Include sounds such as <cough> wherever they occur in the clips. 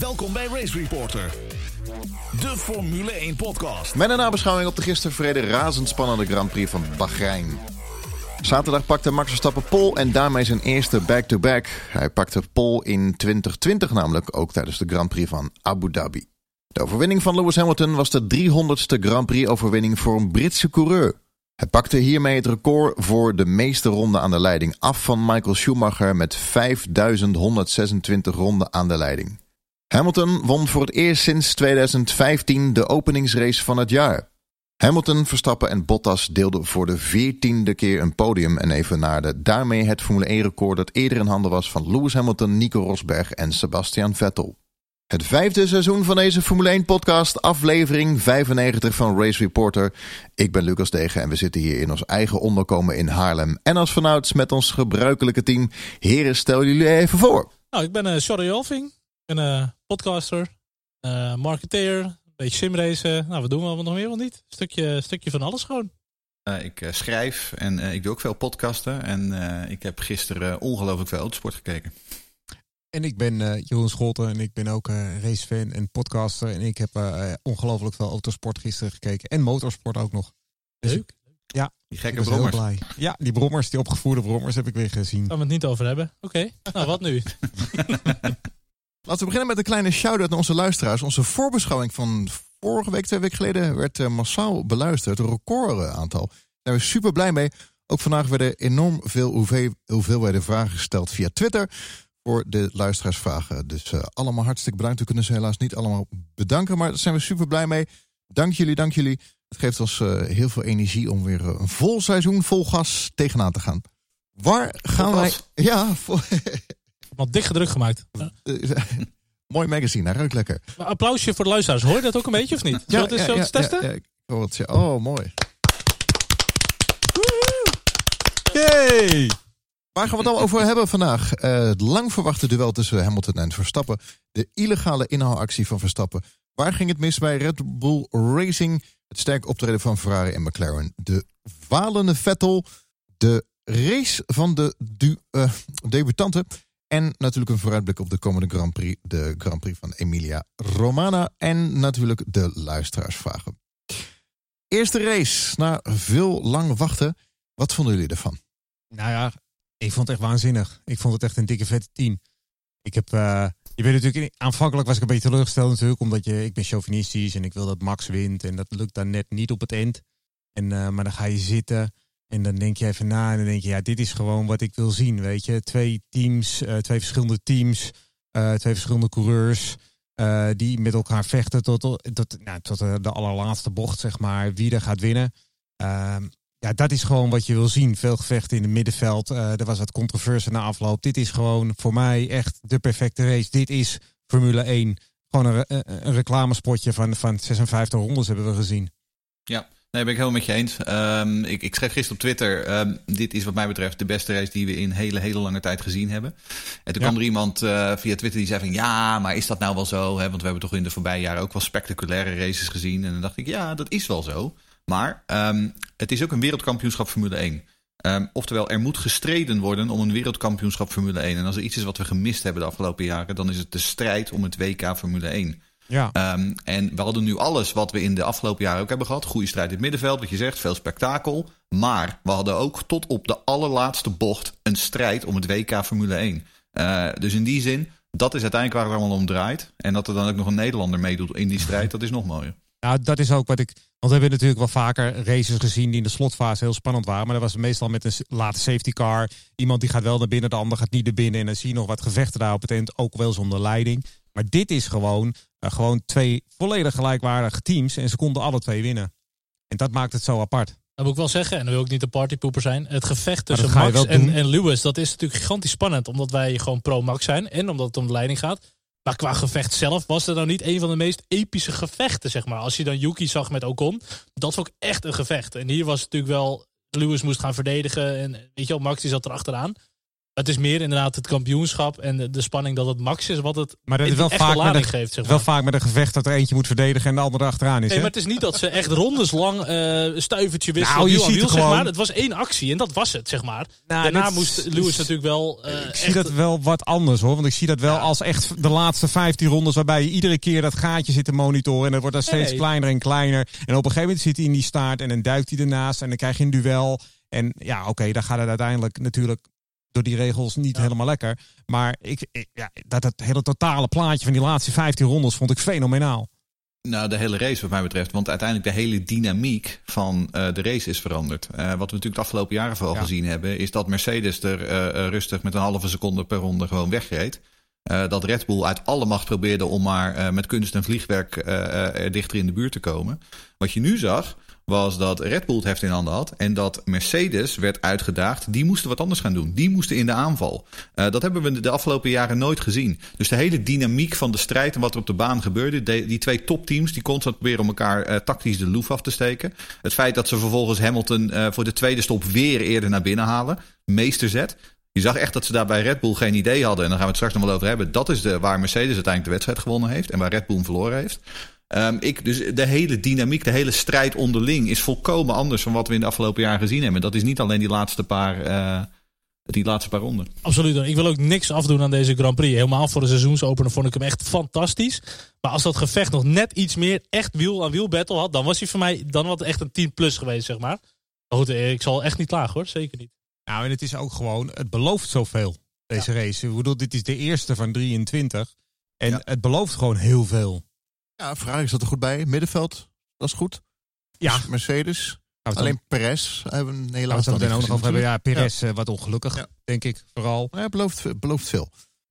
Welkom bij Race Reporter, de Formule 1 podcast. Met een nabeschouwing op de gisteren verreden razendspannende Grand Prix van Bahrein. Zaterdag pakte Max Verstappen pole en daarmee zijn eerste back-to-back. Hij pakte pole in 2020 namelijk, ook tijdens de Grand Prix van Abu Dhabi. De overwinning van Lewis Hamilton was de 300ste Grand Prix overwinning voor een Britse coureur. Hij pakte hiermee het record voor de meeste ronden aan de leiding af van Michael Schumacher met 5126 ronden aan de leiding. Hamilton won voor het eerst sinds 2015 de openingsrace van het jaar. Hamilton, Verstappen en Bottas deelden voor de veertiende keer een podium en evenaarden daarmee het Formule 1-record dat eerder in handen was van Lewis Hamilton, Nico Rosberg en Sebastian Vettel. Het vijfde seizoen van deze Formule 1-podcast, aflevering 95 van Race Reporter. Ik ben Lucas Degen en we zitten hier in ons eigen onderkomen in Haarlem. En als vanouds met ons gebruikelijke team. Heren, stel jullie even voor. Nou, ik ben uh, Sorry Olving. Ik ben uh, podcaster, uh, marketeer, een beetje simracen. Nou, wat doen we allemaal nog meer wel niet? Stukje, stukje van alles gewoon. Uh, ik schrijf en ik doe ook veel podcasten. En ik heb gisteren ongelooflijk veel autosport gekeken. En ik ben uh, Jeroen Scholten en ik ben ook uh, racefan en podcaster. En ik heb uh, ongelooflijk veel autosport gisteren gekeken. En motorsport ook nog. Dus Leuk. Ja, die gekke brommers. Blij. Ja, die brommers, die opgevoerde brommers heb ik weer gezien. Gaan we het niet over hebben? Oké, okay. nou wat nu? <laughs> Laten we beginnen met een kleine shout-out naar onze luisteraars. Onze voorbeschouwing van vorige week, twee weken geleden, werd massaal beluisterd. Een record aantal. Daar zijn we super blij mee. Ook vandaag werden enorm veel hoeveel, hoeveelheden vragen gesteld via Twitter voor de luisteraarsvragen. Dus uh, allemaal hartstikke bedankt. We kunnen ze helaas niet allemaal bedanken, maar daar zijn we super blij mee. Dank jullie, dank jullie. Het geeft ons uh, heel veel energie om weer een vol seizoen, vol gas tegenaan te gaan. Waar gaan wij... Ja, vol... <laughs> Wat dik gedrukt gemaakt. <laughs> Mooi magazine, hij ruikt lekker. Maar applausje voor de luisteraars. Hoor je dat ook een beetje of niet? Ja, Zullen we het ja, eens testen? Ja, ja. Oh, mooi. Yay! Waar gaan we het dan over hebben vandaag? Uh, het lang verwachte duel tussen Hamilton en Verstappen. De illegale inhaalactie van Verstappen. Waar ging het mis bij Red Bull Racing? Het sterk optreden van Ferrari en McLaren. De walende Vettel. De race van de du uh, debutanten. En natuurlijk een vooruitblik op de komende Grand Prix. De Grand Prix van Emilia Romana. En natuurlijk de luisteraarsvragen. Eerste race. Na veel lang wachten. Wat vonden jullie ervan? Nou ja, ik vond het echt waanzinnig. Ik vond het echt een dikke vette team. Ik heb, uh, je weet natuurlijk, aanvankelijk was ik een beetje teleurgesteld natuurlijk, omdat je, ik ben chauvinistisch en ik wil dat Max wint en dat lukt dan net niet op het eind. En, uh, maar dan ga je zitten en dan denk je even na en dan denk je, ja, dit is gewoon wat ik wil zien, weet je. Twee teams, uh, twee verschillende teams, twee verschillende coureurs. die met elkaar vechten tot, tot, nou, tot de allerlaatste bocht, zeg maar, wie er gaat winnen. Ehm, ja, dat is gewoon wat je wil zien. Veel gevechten in het middenveld. Er was wat controverse na afloop. Dit is gewoon voor mij echt de perfecte race. Dit is Formule 1. Gewoon een, een reclamespotje van, van 56 rondes hebben we gezien. Ja, nee, ben ik helemaal met je eens. Um, ik, ik schreef gisteren op Twitter. Um, dit is wat mij betreft de beste race die we in hele, hele lange tijd gezien hebben. En toen ja. kwam er iemand uh, via Twitter die zei van ja, maar is dat nou wel zo? Want we hebben toch in de voorbije jaren ook wel spectaculaire races gezien. En dan dacht ik ja, dat is wel zo. Maar um, het is ook een wereldkampioenschap Formule 1. Um, oftewel, er moet gestreden worden om een wereldkampioenschap Formule 1. En als er iets is wat we gemist hebben de afgelopen jaren, dan is het de strijd om het WK Formule 1. Ja. Um, en we hadden nu alles wat we in de afgelopen jaren ook hebben gehad. Goede strijd in het middenveld, wat je zegt, veel spektakel. Maar we hadden ook tot op de allerlaatste bocht een strijd om het WK Formule 1. Uh, dus in die zin, dat is uiteindelijk waar het allemaal om draait. En dat er dan ook nog een Nederlander meedoet in die strijd, dat is nog mooier. Nou, dat is ook wat ik. Want we hebben natuurlijk wel vaker races gezien die in de slotfase heel spannend waren. Maar dat was meestal met een late safety car. Iemand die gaat wel naar binnen, de ander gaat niet naar binnen. En dan zie je nog wat gevechten daar op het eind. Ook wel zonder leiding. Maar dit is gewoon, gewoon twee volledig gelijkwaardige teams. En ze konden alle twee winnen. En dat maakt het zo apart. Dat moet ik wel zeggen, en dan wil ik niet de partypoeper zijn. Het gevecht tussen Max en, en Lewis, dat is natuurlijk gigantisch spannend. Omdat wij gewoon pro-Max zijn en omdat het om de leiding gaat. Maar qua gevecht zelf was het nou niet een van de meest epische gevechten, zeg maar. Als je dan Yuki zag met Ocon, dat was ook echt een gevecht. En hier was het natuurlijk wel, Lewis moest gaan verdedigen. En weet je wel, Max die zat er achteraan. Het is meer inderdaad het kampioenschap en de, de spanning dat het max is wat het maar dat is wel vaak met een, geeft. Zeg maar. Wel vaak met een gevecht dat er eentje moet verdedigen en de andere achteraan is. Nee, maar het is niet dat ze echt rondes lang uh, stuivertje wisselen. Nou, je ziet wiel, gewoon... maar. Het was één actie en dat was het, zeg maar. Nou, Daarna moest Lewis natuurlijk wel. Uh, ik zie dat wel wat anders hoor. Want ik zie dat wel als echt de laatste 15 rondes waarbij je iedere keer dat gaatje zit te monitoren. En het wordt dan steeds kleiner en kleiner. En op een gegeven moment zit hij in die staart en dan duikt hij ernaast en dan krijg je een duel. En ja, oké, okay, dan gaat het uiteindelijk natuurlijk door die regels niet helemaal lekker. Maar ik, ja, dat het hele totale plaatje van die laatste 15 rondes vond ik fenomenaal. Nou, de hele race wat mij betreft. Want uiteindelijk de hele dynamiek van uh, de race is veranderd. Uh, wat we natuurlijk de afgelopen jaren vooral gezien hebben... is dat Mercedes er uh, rustig met een halve seconde per ronde gewoon wegreed. dat Red Bull uit alle macht probeerde om maar met kunst en vliegwerk er dichter in de buurt te komen. Wat je nu zag, was dat Red Bull het heft in handen had. En dat Mercedes werd uitgedaagd. Die moesten wat anders gaan doen. Die moesten in de aanval. Uh, dat hebben we de afgelopen jaren nooit gezien. Dus de hele dynamiek van de strijd en wat er op de baan gebeurde. die twee topteams die constant proberen om elkaar uh, tactisch de loef af te steken. Het feit dat ze vervolgens Hamilton uh, voor de tweede stop weer eerder naar binnen halen. Meesterzet. Je zag echt dat ze daar bij Red Bull geen idee hadden. En daar gaan we het straks nog wel over hebben. Dat is de, waar Mercedes uiteindelijk de wedstrijd gewonnen heeft. En waar Red Bull verloren heeft. Um, ik, dus de hele dynamiek, de hele strijd onderling is volkomen anders van wat we in de afgelopen jaren gezien hebben. Dat is niet alleen die laatste paar, uh, die laatste paar ronden. Absoluut. Ik wil ook niks afdoen aan deze Grand Prix. Helemaal voor de seizoensopener vond ik hem echt fantastisch. Maar als dat gevecht nog net iets meer echt wiel aan wiel battle had, dan was hij voor mij dan wat echt een 10 plus geweest, zeg maar. Maar goed, ik zal echt niet klagen hoor, zeker niet. Nou, en het is ook gewoon, het belooft zoveel, deze race. Ik bedoel, dit is de eerste van 23. En het belooft gewoon heel veel. Ja, Ferrari zat er goed bij. Middenveld, dat is goed. Ja. Mercedes. Alleen Perez hebben een hele laatste nog over hebben. Ja, Perez ja. Eh, wat ongelukkig, denk ik, vooral. Ja, belooft, belooft veel.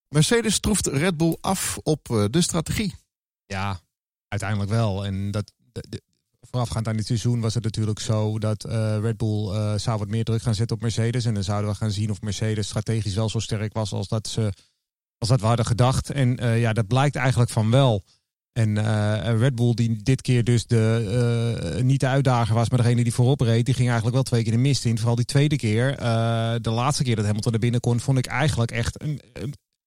Mercedes troeft Red Bull af op eh, de strategie. Ja, uiteindelijk wel. En dat, de, voorafgaand aan dit seizoen was het natuurlijk zo dat uh, Red Bull uh, zou wat meer druk gaan zetten op Mercedes. En dan zouden we gaan zien of Mercedes strategisch wel zo sterk was als dat, ze, als dat we hadden gedacht. En uh, ja, dat blijkt eigenlijk van wel. En uh, Red Bull, die dit keer dus de, uh, niet de uitdager was, maar degene die voorop reed, die ging eigenlijk wel twee keer de mist in. Vooral die tweede keer, uh, de laatste keer dat Hamilton naar binnen kon, vond ik eigenlijk echt. Een,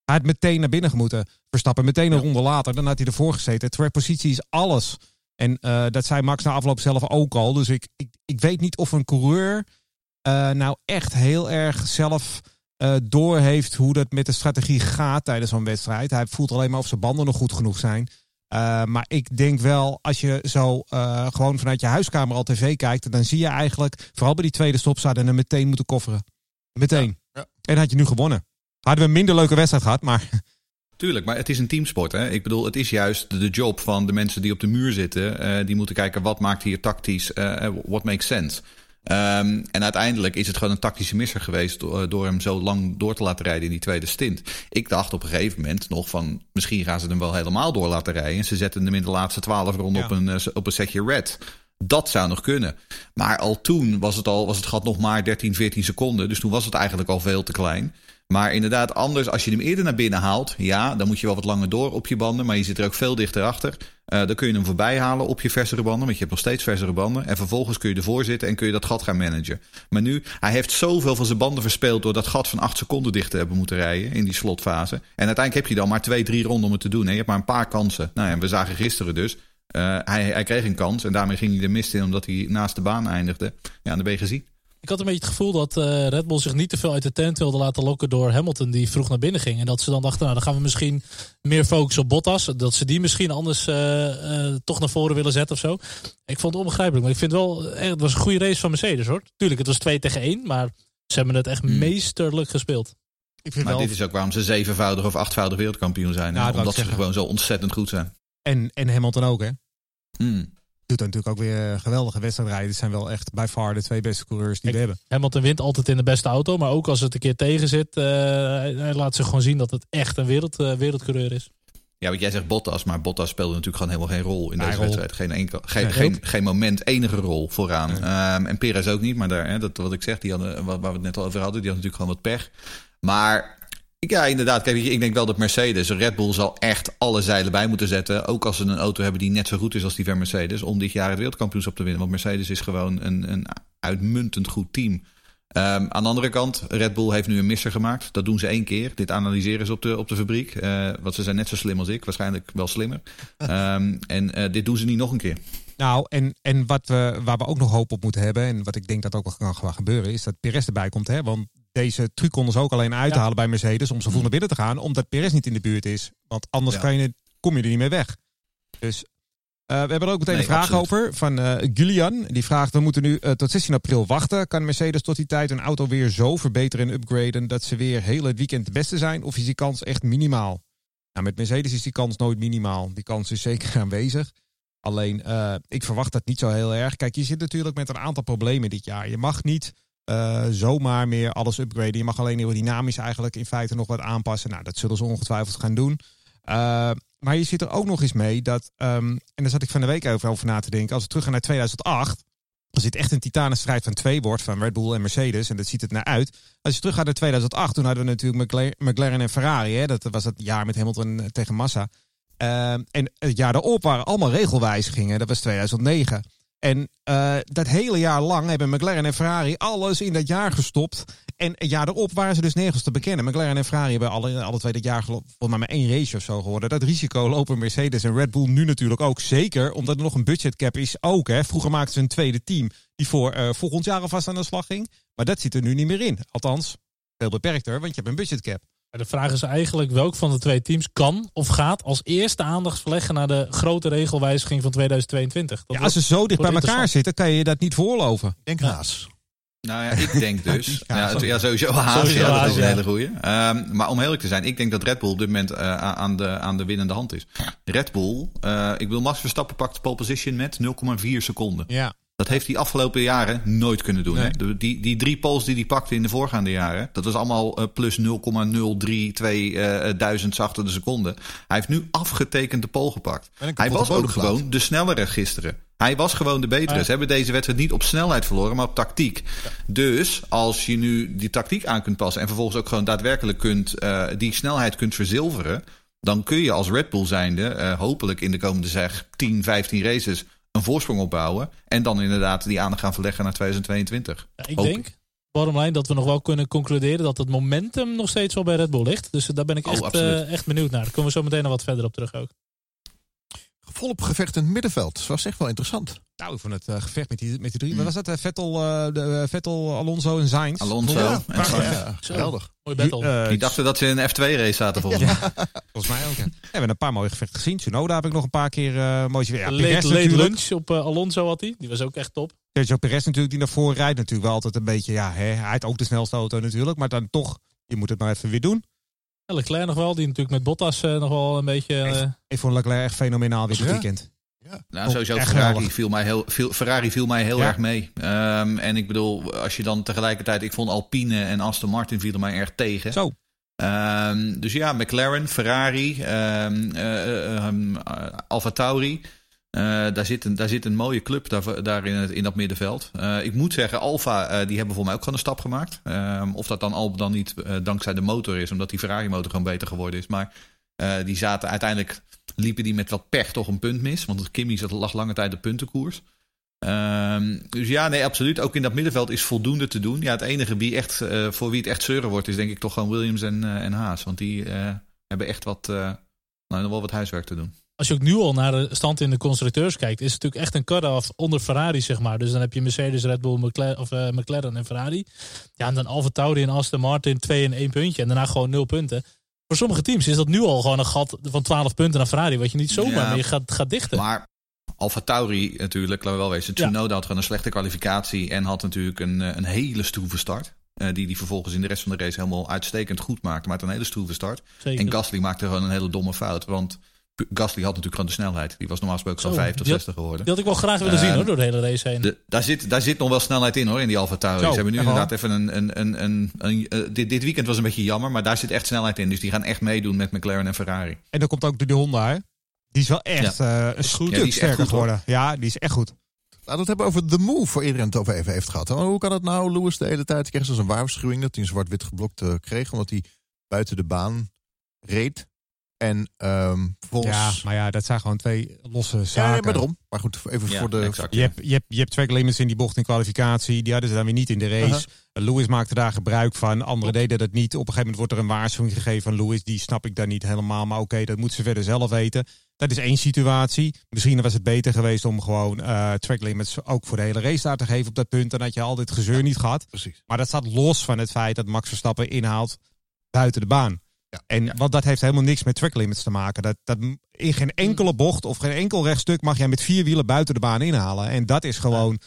hij had meteen naar binnen gemoeten. Verstappen meteen een ronde later, dan had hij ervoor gezeten. Track-positie is alles. En dat zei Max na afloop zelf ook al. Dus ik, ik, ik weet niet of een coureur nou echt heel erg zelf door heeft hoe dat met de strategie gaat tijdens zo'n wedstrijd. Hij voelt alleen maar of zijn banden nog goed genoeg zijn. Uh, maar ik denk wel, als je zo uh, gewoon vanuit je huiskamer al tv kijkt, dan zie je eigenlijk, vooral bij die tweede stop, zouden meteen moeten kofferen. Meteen. Ja, En had je nu gewonnen. Hadden we een minder leuke wedstrijd gehad, maar. <laughs> Tuurlijk, maar het is een teamsport. Hè? Ik bedoel, het is juist de job van de mensen die op de muur zitten. Uh, die moeten kijken wat maakt hier tactisch, what makes sense. Um, en uiteindelijk is het gewoon een tactische misser geweest door, door, hem zo lang door te laten rijden in die tweede stint. Ik dacht op een gegeven moment nog van misschien gaan ze hem wel helemaal door laten rijden. En ze zetten hem in de laatste twaalf ronden op, een, eh, op een setje red. Dat zou nog kunnen. Maar al toen was het, al, was het gat nog maar 13, 14 seconden. Dus toen was het eigenlijk al veel te klein. Maar inderdaad, anders als je hem eerder naar binnen haalt, ja, dan moet je wel wat langer door op je banden. Maar je zit er ook veel dichter achter. Uh, dan kun je hem voorbij halen op je versere banden, want je hebt nog steeds versere banden. En vervolgens kun je ervoor zitten en kun je dat gat gaan managen. Maar nu, hij heeft zoveel van zijn banden verspeeld door dat gat van 8 seconden dicht te hebben moeten rijden in die slotfase. En uiteindelijk heb je dan maar twee, drie ronden om het te doen. Hè? Je hebt maar een paar kansen. Nou ja, we zagen gisteren dus. Uh, hij, hij kreeg een kans en daarmee ging hij de mist in omdat hij naast de baan eindigde. Ja, dan ben je gezien. Ik had een beetje het gevoel dat uh, Red Bull zich niet te veel uit de tent wilde laten lokken door Hamilton, die vroeg naar binnen ging. En dat ze dan dachten, nou dan gaan we misschien meer focussen op Bottas. Dat ze die misschien anders uh, uh, toch naar voren willen zetten of zo. Ik vond het onbegrijpelijk, maar ik vind wel, het was een goede race van Mercedes hoor. Tuurlijk, het was 2 tegen 1, maar ze hebben het echt hmm. meesterlijk gespeeld. Ik vind maar wel... dit is ook waarom ze zevenvoudig of achtvoudig wereldkampioen zijn. Ja, omdat ze gewoon zo ontzettend goed zijn. En, en Hamilton ook hè? Hmm doet natuurlijk ook weer geweldige wedstrijdrijden. Het zijn wel echt bij far de twee beste coureurs die we hebben. Hamilton wint altijd in de beste auto. Maar ook als het een keer tegen zit, uh, hij laat zich gewoon zien dat het echt een wereld, uh, wereldcoureur is. Ja, wat jij zegt Bottas, maar Bottas speelde natuurlijk gewoon helemaal geen rol in deze wedstrijd. Geen, enkel, geen, geen, geen moment enige rol vooraan. Um, en Perez ook niet, maar daar, hè, dat, wat ik zeg, die hadden, waar we het net al over hadden, die had natuurlijk gewoon wat pech. Maar ja, inderdaad. Kijk, ik denk wel dat Mercedes, Red Bull zal echt alle zeilen bij moeten zetten. Ook als ze een auto hebben die net zo goed is als die van Mercedes. Om dit jaar het wereldkampioenschap te winnen. Want Mercedes is gewoon een, een uitmuntend goed team. Um, aan de andere kant, Red Bull heeft nu een misser gemaakt. Dat doen ze één keer. Dit analyseren ze op de, op de fabriek. Uh, want ze zijn net zo slim als ik, waarschijnlijk wel slimmer. Um, <laughs> en uh, dit doen ze niet nog een keer. Nou, en, en wat we, waar we ook nog hoop op moeten hebben, en wat ik denk dat ook wel kan gebeuren, is dat Perez erbij komt. Hè? Want deze truc konden ze ook alleen uithalen ja. bij Mercedes om ze voet naar binnen te gaan, omdat Perez niet in de buurt is. Want anders ja. kan je, kom je er niet meer weg. Dus uh, we hebben er ook meteen nee, een vraag absoluut. over van uh, Julian. Die vraagt, we moeten nu uh, tot 16 april wachten. Kan Mercedes tot die tijd hun auto weer zo verbeteren en upgraden... dat ze weer heel het weekend de beste zijn? Of is die kans echt minimaal? Nou, met Mercedes is die kans nooit minimaal. Die kans is <laughs> zeker aanwezig. Alleen, ik verwacht dat niet zo heel erg. Kijk, je zit natuurlijk met een aantal problemen dit jaar. Je mag niet zomaar meer alles upgraden. Je mag alleen aerodynamisch eigenlijk in feite nog wat aanpassen. Nou, dat zullen ze ongetwijfeld gaan doen. Uh, maar je zit er ook nog eens mee dat, um, en daar zat ik van de week over, over na te denken, als we terug gaan naar 2008, als dit echt een titanenstrijd van twee wordt, van Red Bull en Mercedes, en dat ziet het naar uit. Als je terug gaat naar 2008, toen hadden we natuurlijk McLaren en Ferrari, hè, dat was het jaar met Hamilton tegen Massa. Uh, en het jaar daarop waren allemaal regelwijzigingen, dat was 2009. En uh, dat hele jaar lang hebben McLaren en Ferrari alles in dat jaar gestopt. En een jaar erop waren ze dus nergens te bekennen. McLaren en Ferrari hebben alle, alle twee dit jaar volgens mij maar één race of zo geworden. Dat risico lopen Mercedes en Red Bull nu natuurlijk ook. Zeker omdat er nog een budgetcap is ook. Hè. Vroeger maakten ze een tweede team die voor uh, volgend jaar alvast aan de slag ging. Maar dat zit er nu niet meer in. Althans, veel beperkter, want je hebt een budgetcap. De vraag is eigenlijk welk van de twee teams kan of gaat als eerste aandacht verleggen naar de grote regelwijziging van 2022. Dat ja, als ze zo dicht bij elkaar zitten, kan je dat niet voorloven. Denk Haas. Nou ja, ik denk <laughs> dus. ja, ja, sowieso Haas. Ja, dat is een hele goeie. Um, maar om eerlijk te zijn, ik denk dat Red Bull op dit moment uh, aan, de, aan de winnende hand is. Red Bull, uh, ik wil Max Verstappen pakt de pole position met 0,4 seconden. Ja. Dat heeft hij afgelopen jaren nooit kunnen doen. Nee. Hè? Die, die drie poles die hij pakte in de voorgaande jaren, dat was allemaal uh, plus 0,032 duizend achter de seconde. Hij heeft nu afgetekend de pole gepakt. Hij was ook gewoon de snellere gisteren. Hij was gewoon de betere. Ze hebben deze wedstrijd niet op snelheid verloren, maar op tactiek. Dus als je nu die tactiek aan kunt passen en vervolgens ook gewoon daadwerkelijk kunt, uh, die snelheid kunt verzilveren, dan kun je als Red Bull zijnde uh, hopelijk in de komende zeg 10, 15 races een voorsprong opbouwen. En dan inderdaad die aandacht gaan verleggen naar 2022. Ja, ik denk, bottom line, dat we nog wel kunnen concluderen dat het momentum nog steeds wel bij Red Bull ligt. Dus daar ben ik echt, oh, uh, echt benieuwd naar. Daar komen we zo meteen nog wat verder op terug ook volop gevecht in het middenveld. Dat was echt wel interessant. Nou, ik vond het uh, gevecht met die, met die drie. Wat was dat? Uh, Vettel, uh, de, Vettel, Alonso en Sainz. Alonso. Ja, en ja, geweldig. Mooi battle. Die dachten dat ze in een F2-race zaten volgens mij. <laughs> volgens mij ook. Ja. We hebben een paar mooie gevechten gezien. Tsunoda heb ik nog een paar keer mooi weer. Ja, lunch op Alonso had hij. Die was ook echt top. Sergio Perez natuurlijk, die naar voren rijdt natuurlijk wel altijd een beetje. Ja, hè, hij heeft ook de snelste auto natuurlijk. Maar dan toch, je moet het maar even weer doen. Leclerc nog wel, die natuurlijk met Bottas nog wel een beetje... Ik, ik vond Leclerc echt fenomenaal dit weekend. Ja. Nou, sowieso Ferrari viel, mij heel, viel, Ferrari viel mij heel erg mee. Um, en ik bedoel, als je dan tegelijkertijd... Ik vond Alpine en Aston Martin vielen mij erg tegen. Zo. Um, dus ja, McLaren, Ferrari, um, uh, um, Alfa Tauri. Uh, daar, zit een, daar zit een mooie club daar, in, in dat middenveld. Uh, ik moet zeggen, Alfa, uh, die hebben voor mij ook gewoon een stap gemaakt. of dat dan al dan niet dankzij de motor is, omdat die Ferrari motor gewoon beter geworden is. Maar die zaten uiteindelijk liepen die met wat pech toch een punt mis. Want Kimmy zat, lag lange tijd de puntenkoers. Um, dus ja, nee, absoluut. Ook in dat middenveld is voldoende te doen. Ja, het enige wie echt, voor wie het echt zeuren wordt, is denk ik toch gewoon Williams en, en Haas. Want die hebben echt wat, nou, wel wat huiswerk te doen. Als je ook nu al naar de stand in de constructeurs kijkt, is het natuurlijk echt een cut-off onder Ferrari, zeg maar. Dus dan heb je Mercedes, Red Bull, McLaren, of, McLaren en Ferrari. Ja, en dan Alfa Tauri en Aston Martin 2 en 1 puntje. En daarna gewoon 0 punten. Voor sommige teams is dat nu al gewoon een gat van 12 punten naar Ferrari, wat je niet zomaar ja, meer gaat, gaat dichten. Maar Alfa Tauri natuurlijk, laten we wel wezen. Tsunoda ja. had gewoon een slechte kwalificatie en had natuurlijk een, een hele stroeve start. Uh, die die vervolgens in de rest van de race helemaal uitstekend goed maakte. Maar het een hele stroeve start. Zeker. En Gasly maakte gewoon een hele domme fout. Want Gasly had natuurlijk gewoon de snelheid. Die was normaal gesproken zo'n 5 tot 60 geworden. Die had ik wel graag willen uh, zien hoor, door de hele race heen. De, daar, zit, daar zit nog wel snelheid in hoor, in die Alfa Tauri. Ze hebben nu inderdaad even een... een, een, een, een uh, dit, dit weekend was een beetje jammer, maar daar zit echt snelheid in. Dus die gaan echt meedoen met McLaren en Ferrari. En dan komt ook de, de Honda hè? Die is wel echt ja. uh, een stuk ja, sterker geworden. Ja, die is echt goed. Laten we het hebben over de move voor iedereen het over even heeft gehad. Hoe kan het nou? Lewis de hele tijd kreeg zo'n waarschuwing dat hij een zwart-wit geblokt kreeg. Omdat hij buiten de baan reed. En um, volgens... Ja, maar ja, dat zijn gewoon twee losse zaken. Ja, maar daarom. Maar goed, even voor de... Exact, je, hebt, je, hebt, je hebt track limits in die bocht in kwalificatie. Die hadden ze dan weer niet in de race. Uh Lewis maakte daar gebruik van. Anderen deden dat niet. Op een gegeven moment wordt er een waarschuwing gegeven van Lewis. Die snap ik dan niet helemaal. Maar oké, dat moeten ze verder zelf weten. Dat is één situatie. Misschien was het beter geweest om gewoon uh, track limits ook voor de hele race daar te geven op dat punt. Dan had je al dit gezeur niet gehad. Precies. Maar dat staat los van het feit dat Max Verstappen inhaalt buiten de baan. Ja, en want dat heeft helemaal niks met track limits te maken. Dat, dat, in geen enkele bocht of geen enkel rechtstuk mag jij met vier wielen buiten de baan inhalen. En dat is gewoon,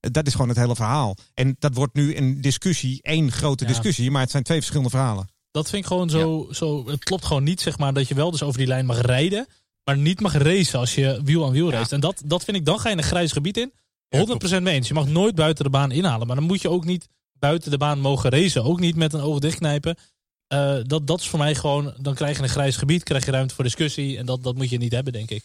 dat is gewoon het hele verhaal. En dat wordt nu een discussie, één grote discussie, maar het zijn twee verschillende verhalen. Dat vind ik gewoon zo, zo. Het klopt gewoon niet, zeg maar, dat je wel dus over die lijn mag rijden, maar niet mag racen als je wiel aan wiel race. En dat, dat vind ik, dan ga je een grijs gebied in. 100% mee eens. Je mag nooit buiten de baan inhalen, maar dan moet je ook niet buiten de baan mogen racen. Ook niet met een oog dichtknijpen. Uh, dat, dat is voor mij gewoon, dan krijg je een grijs gebied, krijg je ruimte voor discussie. En dat, dat moet je niet hebben, denk ik.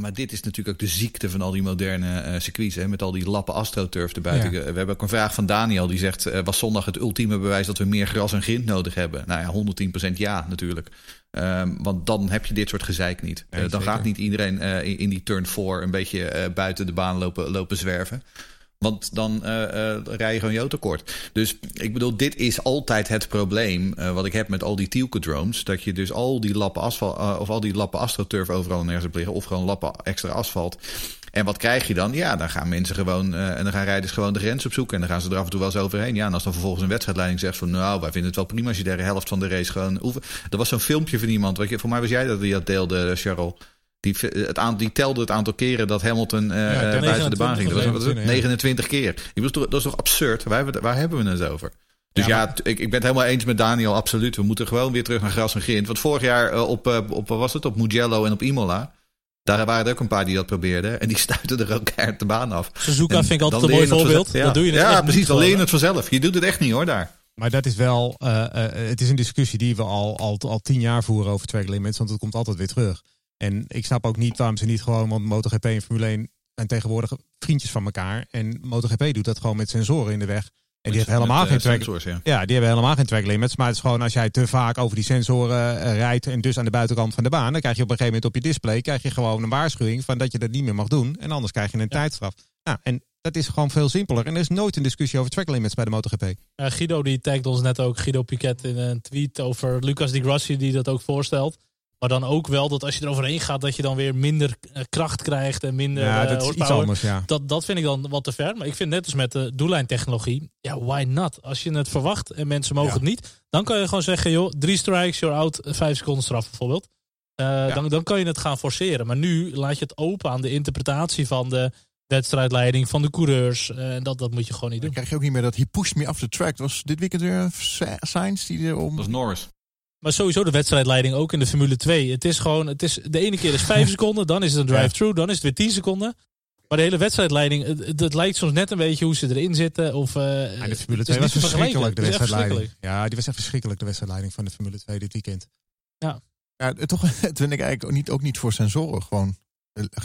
Maar dit is natuurlijk ook de ziekte van al die moderne uh, circuits. Hè, met al die lappen astroturf erbuiten. Ja. We hebben ook een vraag van Daniel. Die zegt, uh, was zondag het ultieme bewijs dat we meer gras en grind nodig hebben? Nou ja, 110% ja natuurlijk. Um, want dan heb je dit soort gezeik niet. Dan gaat niet iedereen in, in, die turn 4 een beetje buiten de baan lopen, lopen zwerven. Want dan uh, uh, rij je gewoon jouw tekort. Dus ik bedoel, dit is altijd het probleem uh, wat ik heb met al die Tielke-drones. Dat je dus al die lappen asfalt, of al die lappen astroturf overal nergens op liggen. Of gewoon lappen extra asfalt. En wat krijg je dan? Ja, dan gaan mensen gewoon, en dan gaan rijders gewoon de grens opzoeken. En dan gaan ze er af en toe wel eens overheen. Ja, en als dan vervolgens een wedstrijdleiding zegt van, nou, wij vinden het wel prima als je de helft van de race gewoon oefen. Er was zo'n filmpje van iemand, wat je, voor mij was jij dat die dat deelde, Charles. Die, het aantal, die telde het aantal keren dat Hamilton uh, ja, buiten de baan ging. Dat was, 29 keer. Ik bedoel, dat is toch absurd? Waar, waar hebben we het over? Dus ja, ja ik, ik ben het helemaal eens met Daniel, absoluut. We moeten gewoon weer terug naar gras en grind. Want vorig jaar uh, op, uh, op, wat was het, op Mugello en op Imola... Daar waren er ook een paar die dat probeerden. En die <laughs> stuiten er ook keihard de baan af. Suzuka en vind ik altijd een mooi voorbeeld. Ja, dat doe je ja precies. Dan leer je het vanzelf. Je doet het echt niet hoor, daar. Maar dat is wel... Uh, uh, het is een discussie die we al, al, al tien jaar voeren over track limits. Want het komt altijd weer terug. En ik snap ook niet waarom ze niet gewoon, want MotoGP en Formule 1 zijn tegenwoordig vriendjes van elkaar. En MotoGP doet dat gewoon met sensoren in de weg. En die hebben helemaal geen track. Sensors, ja. ja. die hebben helemaal geen track limits. Maar het is gewoon als jij te vaak over die sensoren uh, rijdt en dus aan de buitenkant van de baan, dan krijg je op een gegeven moment op je display krijg je gewoon een waarschuwing van dat je dat niet meer mag doen. En anders krijg je een ja. tijdstraf. Nou, en dat is gewoon veel simpeler. En er is nooit een discussie over track limits bij de MotoGP. Uh, Guido die tagt ons net ook, Guido Piquet in een tweet over Lucas Di Grassi die dat ook voorstelt. Maar dan ook wel dat als je er overheen gaat, dat je dan weer minder uh, kracht krijgt en minder. Ja, dat is iets anders. Ja. Dat, dat vind ik dan wat te ver. Maar ik vind net als met de doellijntechnologie. Ja, why not? Als je het verwacht en mensen mogen ja. het niet, dan kan je gewoon zeggen: joh, drie strikes, you're out, vijf seconden straf bijvoorbeeld. Uh, ja. dan, dan kan je het gaan forceren. Maar nu laat je het open aan de interpretatie van de wedstrijdleiding, van de coureurs. En uh, dat, dat moet je gewoon niet doen. Dan krijg je ook niet meer dat hij pushed me off the track. Was dit weekend weer Sainz die er om. Dat was Norris. Maar sowieso de wedstrijdleiding ook in de Formule 2. Het is gewoon, het is, de ene keer is 5 <laughs> seconden, dan is het een drive-through, dan is het weer 10 seconden. Maar de hele wedstrijdleiding, het, het, lijkt soms net een beetje hoe ze erin zitten. Of, uh, ja, de Formule 2 was verschrikkelijk, de wedstrijdleiding. Ja, die was echt verschrikkelijk, de wedstrijdleiding van de Formule 2 dit weekend. Ja. Ja, toch, <laughs> het vind ik eigenlijk ook niet, ook niet voor sensoren. Gewoon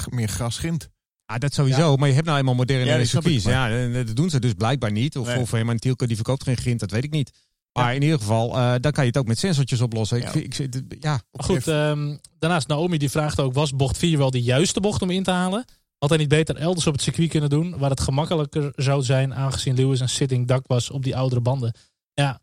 meer gras grind. Ah, dat sowieso, ja. maar je hebt nou eenmaal moderne ja, circuits. Ja, dat doen ze dus blijkbaar niet. Of, nee. of helemaal Tielke die verkoopt geen grind, dat weet ik niet. Maar in ieder geval, uh, dan kan je het ook met sensortjes oplossen. Ja. Ik, ik, ja. Goed, um, daarnaast Naomi die vraagt ook, was bocht 4 wel de juiste bocht om in te halen? Had hij niet beter elders op het circuit kunnen doen, waar het gemakkelijker zou zijn, aangezien Lewis een sitting dak was op die oudere banden? Ja,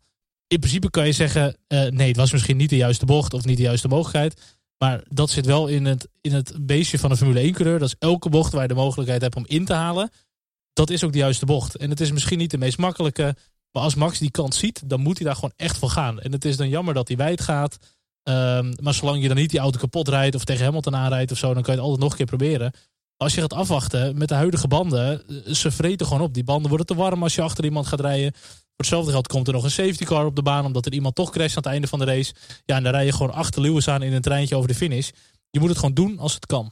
in principe kan je zeggen, uh, nee, het was misschien niet de juiste bocht of niet de juiste mogelijkheid. Maar dat zit wel in het, in het beestje van een Formule 1 coureur. Dat is elke bocht waar je de mogelijkheid hebt om in te halen. Dat is ook de juiste bocht. En het is misschien niet de meest makkelijke, maar als Max die kant ziet, dan moet hij daar gewoon echt voor gaan. En het is dan jammer dat hij wijd gaat. Um, maar zolang je dan niet die auto kapot rijdt of tegen Hamilton aanrijdt of zo, dan kan je het altijd nog een keer proberen. Als je gaat afwachten met de huidige banden, ze vreten gewoon op. Die banden worden te warm als je achter iemand gaat rijden. Voor hetzelfde geld komt er nog een safety car op de baan, omdat er iemand toch crasht aan het einde van de race. Ja, en dan rij je gewoon achter Lewis aan in een treintje over de finish. Je moet het gewoon doen als het kan.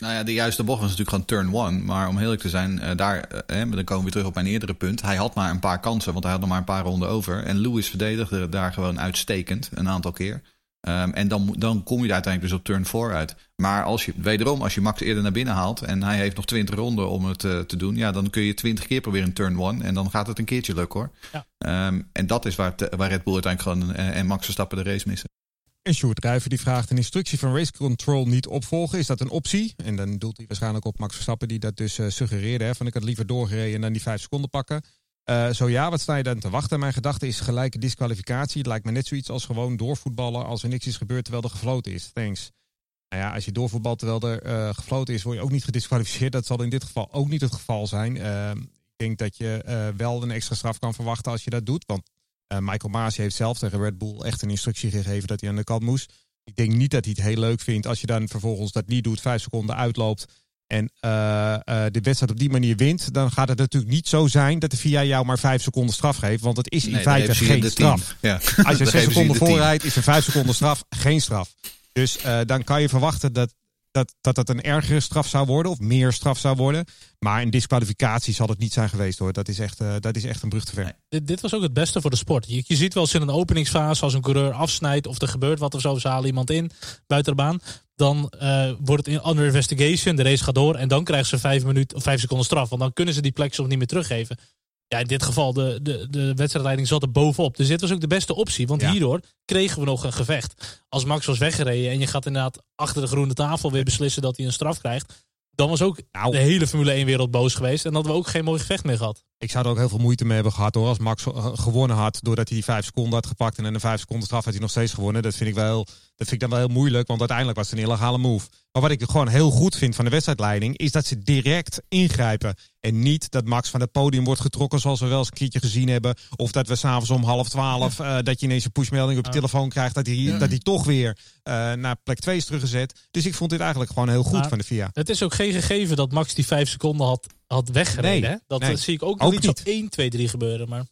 Nou ja, de juiste bocht was natuurlijk gewoon turn one. Maar om eerlijk te zijn, uh, daar, uh, dan komen we terug op mijn eerdere punt. Hij had maar een paar kansen, want hij had nog maar een paar ronden over. En Lewis verdedigde daar gewoon uitstekend, een aantal keer. Um, en dan, dan kom je er uiteindelijk dus op turn 4 uit. Maar als je, wederom, als je Max eerder naar binnen haalt en hij heeft nog 20 ronden om het uh, te doen, ja, dan kun je 20 keer proberen in turn 1 en dan gaat het een keertje lukken hoor. Ja. Um, en dat is waar, te, waar Red Bull uiteindelijk gewoon en Max Verstappen de race missen. En Sjoerd die vraagt een instructie van Race Control niet opvolgen. Is dat een optie? En dan doelt hij waarschijnlijk op Max Verstappen die dat dus uh, suggereerde. Hè, van ik had liever doorgereden en dan die vijf seconden pakken. Uh, zo ja, wat sta je dan te wachten? Mijn gedachte is gelijke disqualificatie. Het lijkt me net zoiets als gewoon doorvoetballen als er niks is gebeurd terwijl er gefloten is. Thanks. Nou ja, als je doorvoetbalt terwijl er uh, gefloten is, word je ook niet gedisqualificeerd. Dat zal in dit geval ook niet het geval zijn. Uh, ik denk dat je wel een extra straf kan verwachten als je dat doet. Want Michael Maas heeft zelf tegen Red Bull echt een instructie gegeven dat hij aan de kant moest. Ik denk niet dat hij het heel leuk vindt als je dan vervolgens dat niet doet, vijf seconden uitloopt en uh, uh, de wedstrijd op die manier wint, dan gaat het natuurlijk niet zo zijn dat de VIA jou maar vijf seconden straf geeft. Want het is in feite geen straf. Ja. Als je <laughs> zes seconden voorrijdt, is er vijf seconden straf geen straf. Dus uh, dan kan je verwachten dat dat, dat dat een ergere straf zou worden of meer straf zou worden. Maar een disqualificatie zal het niet zijn geweest hoor. Dat is echt, uh, dat is echt een brug te ver. Dit, dit, was ook het beste voor de sport. Je, je ziet wel eens in een openingsfase als een coureur afsnijdt of er gebeurt wat of zo, ze halen iemand in buiten de baan. Dan uh, wordt het in under investigation, de race gaat door en dan krijgen ze vijf, minuten, of vijf seconden straf. Want dan kunnen ze die plek soms niet meer teruggeven. Ja, in dit geval, de, de, de wedstrijdleiding zat er bovenop. Dus dit was ook de beste optie. Want ja. hierdoor kregen we nog een gevecht. Als Max was weggereden en je gaat inderdaad achter de groene tafel weer beslissen dat hij een straf krijgt. Dan was ook nou. de hele Formule 1-wereld boos geweest. En hadden we ook geen mooi gevecht meer gehad. Ik zou er ook heel veel moeite mee hebben gehad hoor. Als Max gewonnen had doordat hij die vijf seconden had gepakt. En een vijf seconden straf had hij nog steeds gewonnen. Dat vind ik wel, dat vind ik dan wel heel moeilijk. Want uiteindelijk was het een illegale move. Maar wat ik gewoon heel goed vind van de wedstrijdleiding. Is dat ze direct ingrijpen. En niet dat Max van het podium wordt getrokken zoals we wel eens een keertje gezien hebben. Of dat we s'avonds om half twaalf uh, dat je ineens een pushmelding op je telefoon krijgt. Dat hij, ja. dat hij toch weer uh, naar plek 2 is teruggezet. Dus ik vond dit eigenlijk gewoon heel goed van de FIA. Het is ook geen gegeven dat Max die vijf seconden had, had weggereden. Nee, hè? Dat nee. zie ik ook, Ook niet niet. op 1, 2, 3 gebeuren. Maar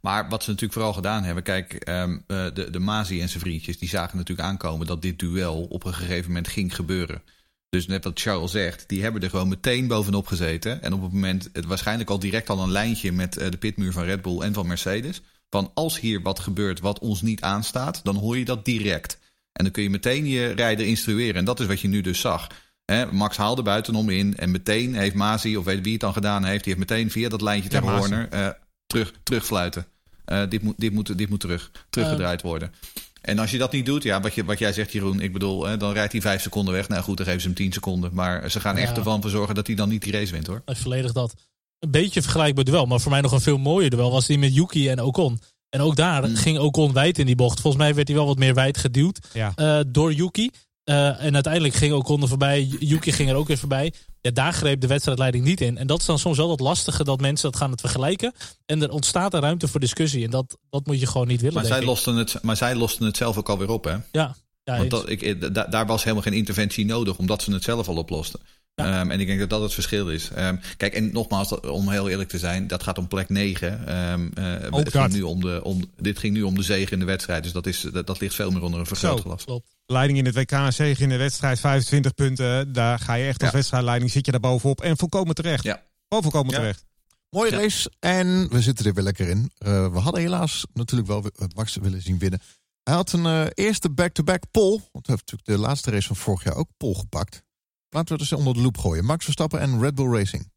Maar wat ze natuurlijk vooral gedaan hebben, kijk, um, uh, de, de Mazi en zijn vriendjes, die zagen natuurlijk aankomen dat dit duel op een gegeven moment ging gebeuren. Dus net wat Charles zegt, die hebben er gewoon meteen bovenop gezeten. En op het moment, het waarschijnlijk al direct al een lijntje met uh, de pitmuur van Red Bull en van Mercedes. Van als hier wat gebeurt wat ons niet aanstaat, dan hoor je dat direct. En dan kun je meteen je rijder instrueren. En dat is wat je nu dus zag. He, Max haalde buitenom in en meteen heeft Masi, of weet wie het dan gedaan heeft, die heeft meteen via dat lijntje Ja, tegen. Horner uh, terug, terugfluiten. Uh, dit, moet, dit, moet, dit moet terug, teruggedraaid worden. En als je dat niet doet, ja, wat, je, wat jij zegt, Jeroen, ik bedoel, hè, dan rijdt hij vijf seconden weg. Nou goed, dan geven ze hem tien seconden. Maar ze gaan echt Ja. ervan voor zorgen dat hij dan niet die race wint hoor. volledig dat. Een beetje vergelijkbaar duel. Maar voor mij nog een veel mooier duel was die met Yuki en Ocon. En ook daar Hmm. ging Ocon wijd in die bocht. Volgens mij werd hij wel wat meer wijd geduwd Ja. eh, door Yuki. Eh, en uiteindelijk ging Ocon er voorbij. Yuki ging er ook weer voorbij. Ja, daar greep de wedstrijdleiding niet in. En dat is dan soms wel het lastige dat mensen dat gaan het vergelijken. En er ontstaat een ruimte voor discussie. En dat, dat moet je gewoon niet willen. Maar zij, ik. losten het, maar zij losten het zelf ook alweer op hè. Ja, ja Want dat, ik, eh, da- daar was helemaal geen interventie nodig, omdat ze het zelf al oplosten. Ja. Ehm, en ik denk dat dat het verschil is. Ehm, kijk, en nogmaals, om heel eerlijk te zijn, dat gaat om plek 9. Ehm, eh, het ging nu om de, om, dit ging nu om de zege in de wedstrijd. Dus dat, is, dat, dat ligt veel meer onder een vergrootglas. Klopt. Leiding in het WK, een zege in de wedstrijd, 25 punten. Daar ga je echt als Ja. wedstrijdleiding, zit je daar bovenop. En volkomen terecht. Ja. Volkomen Ja. terecht. Mooie Ja. race en we zitten er weer lekker in. Uh, we hadden helaas natuurlijk wel wi- Max willen zien winnen. Hij had een uh, eerste back-to-back pole. Want hij heeft natuurlijk de laatste race van vorig jaar ook pole gepakt. Laten we het eens onder de loep gooien. Max Verstappen en Red Bull Racing.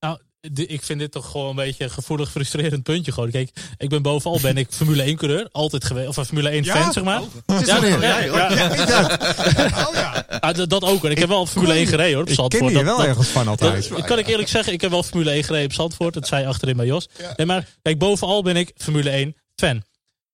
Nou, ik vind dit toch gewoon een beetje een gevoelig, frustrerend puntje. Gewoon. Kijk, ik ben bovenal ben ik Formule 1 coureur. Altijd geweest. Of een Formule 1 fan, zeg maar. Ja, ja, ja. Oh ja. Ah, dat ook. hoor. Ik heb wel Formule 1 gereden hoor. Op Ik ken Zandvoort. je Dat- wel dat- ergens van dat- altijd. ik kan ik eerlijk zeggen, ik heb wel Formule 1 gereden op Zandvoort. Dat zei achterin bij Jos. Nee, maar kijk, bovenal ben ik Formule 1 fan.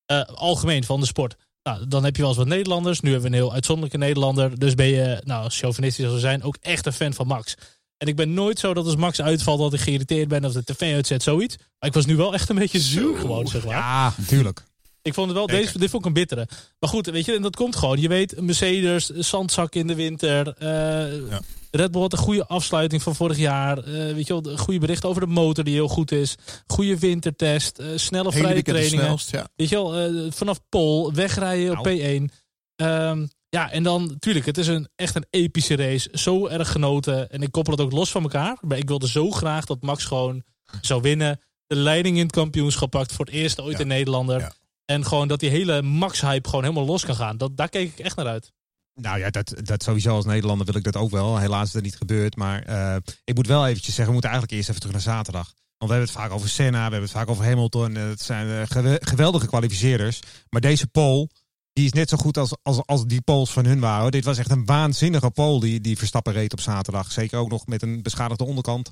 Eh, algemeen van de sport. Nou, dan heb je wel eens wat Nederlanders. Nu hebben we een heel uitzonderlijke Nederlander. Dus ben je, nou, als chauvinistisch als we zijn, ook echt een fan van Max. En ik ben nooit zo dat als Max uitvalt dat ik geïrriteerd ben of de tv uitzet, zoiets. Maar ik was nu wel echt een beetje zuur gewoon, zeg maar. Ja, natuurlijk. Ik vond het wel, deze, dit vond ik een bittere. Maar goed, weet je, en dat komt gewoon. Je weet, Mercedes, zandzak in de winter. eh, Red Bull had een goede afsluiting van vorig jaar. eh, weet je wel, een goede bericht over de motor die heel goed is. Goede wintertest, eh, snelle Hele vrije trainingen. snelst. Ja. Weet je wel, vanaf Pol, wegrijden op Nou. P1. Ehm, ja, en dan, natuurlijk, het is een, echt een epische race. Zo erg genoten. En ik koppel het ook los van elkaar. Maar ik wilde zo graag dat Max gewoon zou winnen. De leiding in het kampioenschap pakt. Voor het eerst ooit Ja. een Nederlander. En gewoon dat die hele Max-hype gewoon helemaal los kan gaan. Dat, daar keek ik echt naar uit. Nou ja, dat, dat sowieso als Nederlander wil ik dat ook wel. Helaas is dat niet gebeurd. Maar eh, ik moet wel eventjes zeggen, we moeten eigenlijk eerst even terug naar zaterdag. Want we hebben het vaak over Senna, we hebben het vaak over Hamilton. Eh, Het zijn eh, gewe- geweldige kwalificeerders. Maar deze pole, die is net zo goed als, als, als die pols van hun waren. Dit was echt een waanzinnige pol die, die Verstappen reed op zaterdag. Zeker ook nog met een beschadigde onderkant.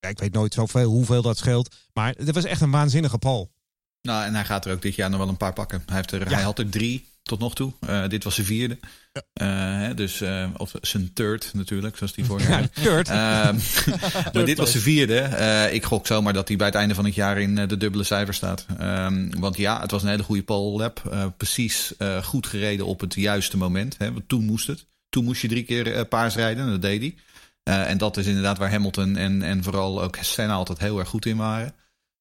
Ik weet nooit zoveel hoeveel dat scheelt. Maar het was echt een waanzinnige pol. Nou, en hij gaat er ook dit jaar nog wel een paar pakken. Hij, heeft er, hij had er drie tot nog toe. Uh, dit was zijn vierde. Ja. Uh, dus, uh, of zijn third natuurlijk, zoals die vorige <laughs> ja, third. Ehm, <laughs> maar dit was zijn vierde. ik gok zomaar dat hij bij het einde van het jaar in de dubbele cijfer staat. Um, want ja, het was een hele goede pole lap. precies goed gereden op het juiste moment. Hè, want toen moest het. Toen moest je drie keer paars rijden en dat deed hij. en dat is inderdaad waar Hamilton en, en vooral ook Senna altijd heel erg goed in waren.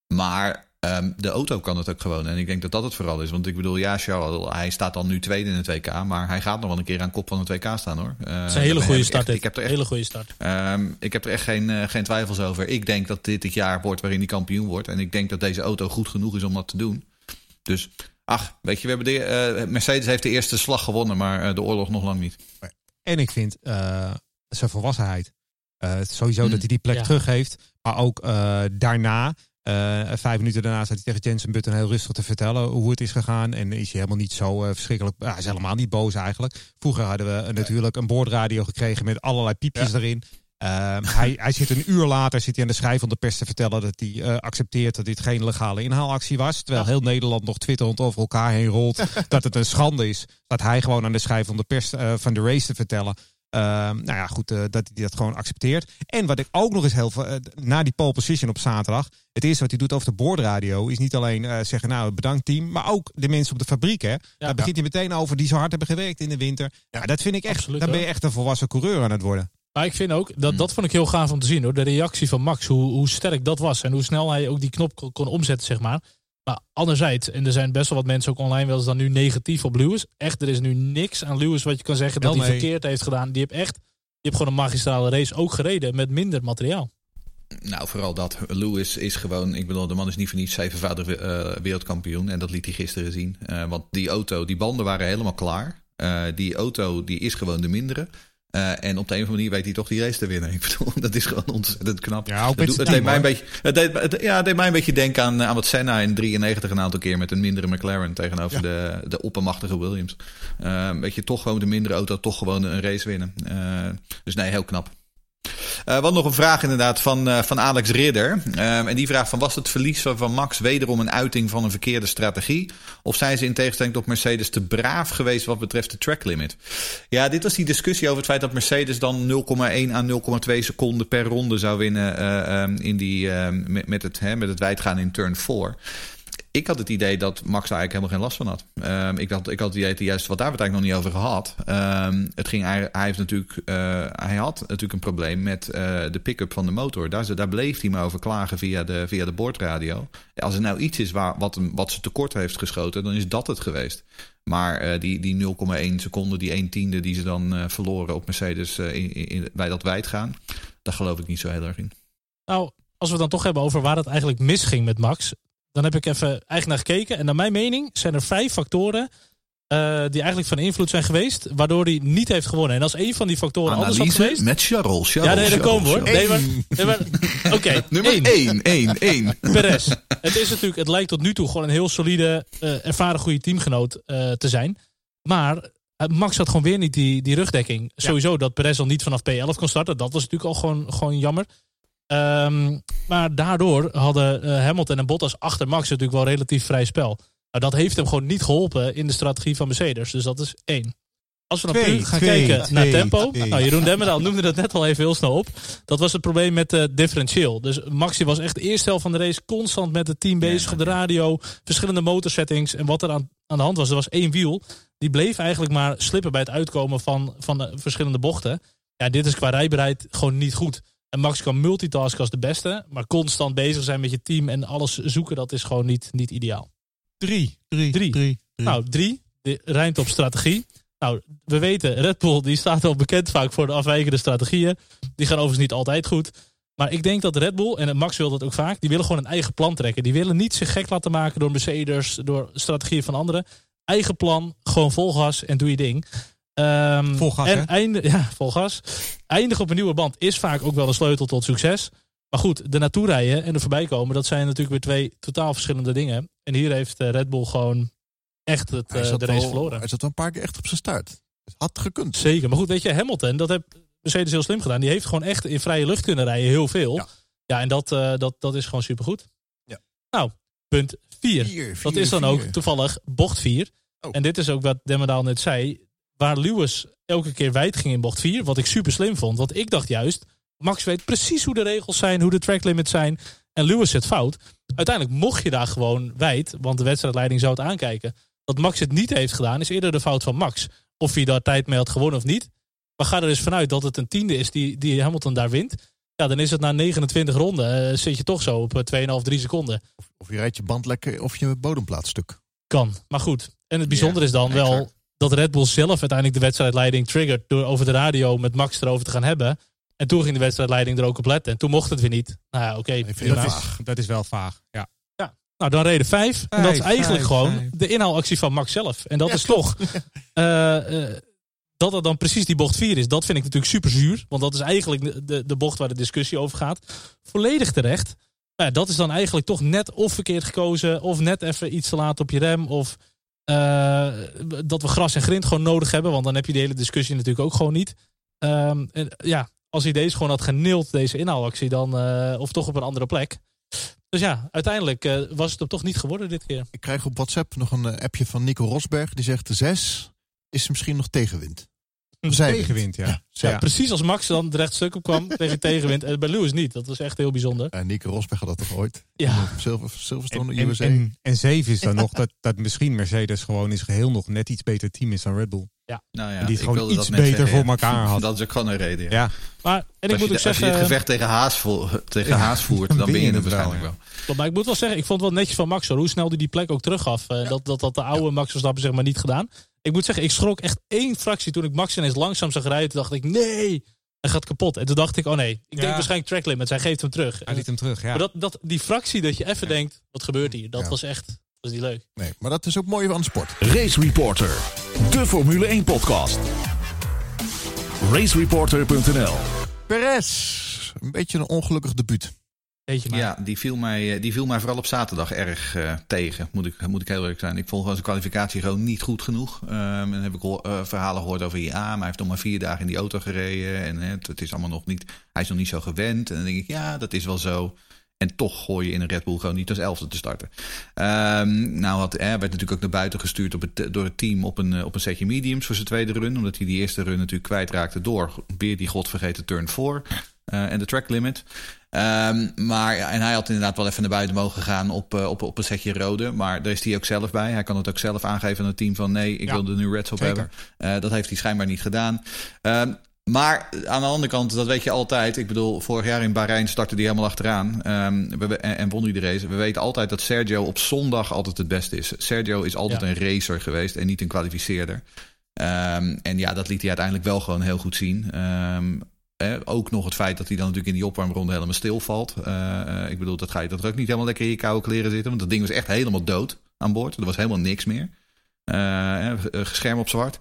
Maar Um, de auto kan het ook gewoon. En ik denk dat dat het vooral is. Want ik bedoel, ja, Charles, hij staat dan nu tweede in het WK. Maar hij gaat nog wel een keer aan kop van het WK staan hoor. Uh, het is een hele goede start. ik heb er echt, hele goede start. Um, ik heb er echt geen, uh, geen twijfels over. Ik denk dat dit het jaar wordt waarin hij kampioen wordt. En ik denk dat deze auto goed genoeg is om dat te doen. Dus, ach, weet je, we hebben de, uh, Mercedes heeft de eerste slag gewonnen. Maar de oorlog nog lang niet. En ik vind zijn volwassenheid. sowieso mm. dat hij die plek ja. terug heeft. Maar ook daarna uh, vijf minuten daarna staat hij tegen Jensen Button heel rustig te vertellen hoe het is gegaan. En is hij helemaal niet zo uh, verschrikkelijk. hij is helemaal niet boos eigenlijk. Vroeger hadden we natuurlijk een boordradio gekregen met allerlei piepjes erin. Uh, hij, hij zit een uur later zit hij aan de schijf van de pers te vertellen dat hij uh, accepteert dat dit geen legale inhaalactie was. Terwijl heel Nederland nog twitterend over elkaar heen rolt <laughs> dat het een schande is. Dat hij gewoon aan de schijf van de pers van de race te vertellen nou ja, goed, uh, dat hij dat gewoon accepteert. En wat ik ook nog eens heel veel, uh, na die pole position op zaterdag, het eerste wat hij doet over de boordradio is niet alleen uh, zeggen, nou bedankt team, maar ook de mensen op de fabriek. Hè. Ja, Daar begint hij meteen over die zo hard hebben gewerkt in de winter. Ja, dat vind ik echt, Absoluut, dan ben je echt een volwassen coureur aan het worden. Maar ik vind ook, dat, hmm. dat vond ik heel gaaf om te zien hoor. De reactie van Max, hoe, hoe sterk dat was en hoe snel hij ook die knop kon omzetten, zeg maar. Maar anderzijds, en er zijn best wel wat mensen ook online wel eens dan nu negatief op Lewis. Echt, er is nu niks aan Lewis wat je kan zeggen dat hij verkeerd heeft gedaan. Die heeft echt, die heeft gewoon een magistrale race ook gereden met minder materiaal. Nou, vooral dat. Lewis is gewoon, ik bedoel, de man is niet voor niets zevenvoudig uh, wereldkampioen. En dat liet hij gisteren zien. Uh, want die auto, die banden waren helemaal klaar. Uh, die auto, die is gewoon de mindere. Uh, en op de een of andere manier weet hij toch die race te winnen. <laughs> Ik bedoel, dat is gewoon ontzettend knap. Ja, het, doet, het, deed mij een beetje, het, deed, het, ja, het deed mij een beetje denken aan, aan wat Senna in 93 een aantal keer met een mindere McLaren tegenover ja. de, de oppermachtige Williams. Uh, weet je, toch gewoon de mindere auto, toch gewoon een race winnen. Uh, dus nee, heel knap. Uh, wat nog een vraag inderdaad van, uh, van Alex Ridder. Uh, en die vraagt van was het verlies van Max wederom een uiting van een verkeerde strategie? Of zijn ze in tegenstelling tot Mercedes te braaf geweest wat betreft de track limit? Ja, dit was die discussie over het feit dat Mercedes dan 0,1 à 0,2 seconden per ronde zou winnen in die, met, het, hè, met het wijdgaan in turn 4 ik had het idee dat Max daar eigenlijk helemaal geen last van had. Um, ik, had ik had het juist wat daar het eigenlijk nog niet over gehad. Um, het ging, hij, hij, heeft natuurlijk, uh, hij had natuurlijk een probleem met uh, de pick-up van de motor. Daar, daar bleef hij maar over klagen via de, via de boordradio. Als er nou iets is waar, wat, wat ze tekort heeft geschoten, dan is dat het geweest. Maar uh, die, die 0,1 seconde, die 1 tiende die ze dan verloren op Mercedes in, in, bij dat wijdgaan, daar geloof ik niet zo heel erg in. Nou, als we het dan toch hebben over waar het eigenlijk misging met Max dan heb ik even eigenlijk naar gekeken. En naar mijn mening zijn er vijf factoren uh, die eigenlijk van invloed zijn geweest, waardoor hij niet heeft gewonnen. En als een van die factoren Analyse anders had geweest... met Charles. ja, nee, daar komen we hoor. Nee, maar, nee, maar, Oké, okay, <laughs> Nummer 1, 1, 1. Perez. Het is natuurlijk, het lijkt tot nu toe gewoon een heel solide, uh, ervaren goede teamgenoot uh, te zijn. Maar Max had gewoon weer niet die, die rugdekking. Ja. Sowieso dat Perez al niet vanaf P11 kon starten. Dat was natuurlijk al gewoon, gewoon jammer. Um, maar daardoor hadden uh, Hamilton en Bottas achter Max natuurlijk wel relatief vrij spel. Nou, dat heeft hem gewoon niet geholpen in de strategie van Mercedes. Dus dat is één. Als we dan twee, gaan twee, kijken twee, naar tempo. Nou, Jeroen Demmerdaal noemde dat net al even heel snel op. Dat was het probleem met de differentieel. Dus Max was echt de eerste helft van de race constant met het team bezig op de radio. Verschillende motorsettings. En wat er aan, aan de hand was, er was één wiel. Die bleef eigenlijk maar slippen bij het uitkomen van, van de verschillende bochten. Ja, dit is qua rijbereid gewoon niet goed. En Max kan multitasken als de beste. Maar constant bezig zijn met je team en alles zoeken, dat is gewoon niet, niet ideaal. Drie. Drie. Drie. drie. Nou, drie. Op strategie. Nou, we weten, Red Bull die staat al bekend vaak voor de afwijkende strategieën. Die gaan overigens niet altijd goed. Maar ik denk dat Red Bull, en Max wil dat ook vaak, die willen gewoon een eigen plan trekken. Die willen niet zich gek laten maken door Mercedes, door strategieën van anderen. Eigen plan, gewoon vol gas en doe je ding. Um, vol gas, en einde, <laughs> ja, vol gas. Eindigen op een nieuwe band is vaak ook wel een sleutel tot succes. Maar goed, de naartoe rijden en er voorbij komen, dat zijn natuurlijk weer twee totaal verschillende dingen. En hier heeft eh, Red Bull gewoon echt het, de race verloren. Hij zat wel een paar keer echt op zijn start. Het had gekund. Zeker, maar goed, weet je, Hamilton, dat heeft Mercedes heel slim gedaan. Die heeft gewoon echt in vrije lucht kunnen rijden, heel veel. Ja, ja en dat, dat, dat is gewoon supergoed. Ja. Nou, punt 4. Dat is dan ook toevallig bocht 4. En dit is ook wat Demmerdaal net zei. Waar Lewis elke keer wijd ging in bocht 4. Wat ik super slim vond. Want ik dacht juist, Max weet precies hoe de regels zijn, hoe de track limits zijn. En Lewis zit fout. Uiteindelijk mocht je daar gewoon wijd, want de wedstrijdleiding zou het aankijken. Dat Max het niet heeft gedaan, is eerder de fout van Max. Of hij daar tijd mee had gewonnen of niet. Maar ga er dus vanuit dat het een tiende is die, die Hamilton daar wint. Ja, dan is het na 29 ronden uh, zit je toch zo op 2,5, eh, 3 seconden. Of, of, je rijdt je band lekker of je bodemplaat stuk. Kan, maar goed. En het bijzondere is dan wel dat Red Bull zelf uiteindelijk de wedstrijdleiding triggert door over de radio met Max erover te gaan hebben. En toen ging de wedstrijdleiding er ook op letten. En toen mocht het weer niet. Nou ja, oké. dat, is, dat is wel vaag, ja. ja. Nou, dan reden vijf. En dat is eigenlijk gewoon de inhaalactie van Max zelf. En dat is toch... Uh, <laughs> dat dat dan precies die bocht 4 is, dat vind ik natuurlijk super zuur. Want dat is eigenlijk de, de, bocht waar de discussie over gaat. Volledig terecht. Ja, dat is dan eigenlijk toch net of verkeerd gekozen. Of net even iets te laat op je rem. Of uh, dat we gras en grind gewoon nodig hebben. Want dan heb je de hele discussie natuurlijk ook gewoon niet. Um, en, ja, als hij deze gewoon had geneeld, deze inhaalactie, dan, uh, of toch op een andere plek. Dus ja, uiteindelijk uh, was het hem toch niet geworden dit keer. Ik krijg op WhatsApp nog een appje van Nico Rosberg. Die zegt: 6 is misschien nog tegenwind. Tegenwind, ja. Ja, Precies als Max dan het rechtstuk op kwam <laughs> tegen tegenwind. En bij Lewis niet. Dat was echt heel bijzonder. En Nico Rosberg had dat toch ooit? Ja. Silver, Silverstone, en, USA. En, en, zeven is dan nog dat, dat misschien Mercedes gewoon is geheel nog net iets beter team is dan Red Bull. Ja. Nou ja, en die het gewoon iets beter voor elkaar had. Dat is ook gewoon een reden. Ja. ja. Maar, en ik moet ook zeggen... Als je het gevecht tegen Haas, voert, tegen Haas voert, dan ben je het waarschijnlijk wel. wel. Maar ik moet wel zeggen, ik vond het wel netjes van Max. Hoe snel hij die plek ook teruggaf. Uh, dat, dat, dat de oude Max Verstappen zeg maar niet gedaan. Ik moet zeggen, ik schrok echt één fractie toen ik Max ineens langzaam zag rijden. Toen dacht ik, nee, hij gaat kapot. En toen dacht ik, oh nee, ik denk waarschijnlijk track limits. Hij geeft hem terug. Hij liet hem terug, ja. Maar dat, dat, die fractie dat je even denkt, wat gebeurt hier? Dat was echt, was niet leuk. Nee, maar dat is ook mooi aan de sport. Race Reporter, de Formule 1 podcast. Racereporter.nl Perez, een beetje een ongelukkig debuut. Ja, die viel, mij, eh, die viel mij vooral op zaterdag erg uh, tegen, moet ik, moet ik heel eerlijk zijn. Ik vond zijn kwalificatie gewoon niet goed genoeg. Um, en dan heb ik uh, verhalen gehoord over ja, maar hij heeft nog maar vier dagen in die auto gereden. En het, het, is allemaal nog niet, hij is nog niet zo gewend. En dan denk ik, ja, dat is wel zo. En toch gooi je in een Red Bull gewoon niet als elfde te starten. Um, nou had, werd natuurlijk ook naar buiten gestuurd op het, door het team op een, op een setje mediums voor zijn tweede run. Omdat hij die eerste run natuurlijk kwijtraakte door weer die godvergeten turn 4 en de track limit. Um, maar, en hij had inderdaad wel even naar buiten mogen gaan op, uh, op, op een setje rode. Maar daar is hij ook zelf bij. Hij kan het ook zelf aangeven aan het team van nee, ik ja, wil er nu Reds op hebben. Uh, dat heeft hij schijnbaar niet gedaan. Um, maar aan de andere kant, dat weet je altijd. Ik bedoel, vorig jaar in Bahrein startte hij helemaal achteraan. Um, we, en, en won hij de race. We weten altijd dat Sergio op zondag altijd het beste is. Sergio is altijd ja. een racer geweest en niet een kwalificeerder. Um, en ja, dat liet hij uiteindelijk wel gewoon heel goed zien. Um, ook nog het feit dat hij dan natuurlijk in die opwarmronde helemaal stilvalt. Uh, ik bedoel, dat ga je dat er ook niet helemaal lekker in je koude kleren zitten. Want dat ding was echt helemaal dood aan boord. Er was helemaal niks meer. Uh, gescherm op zwart.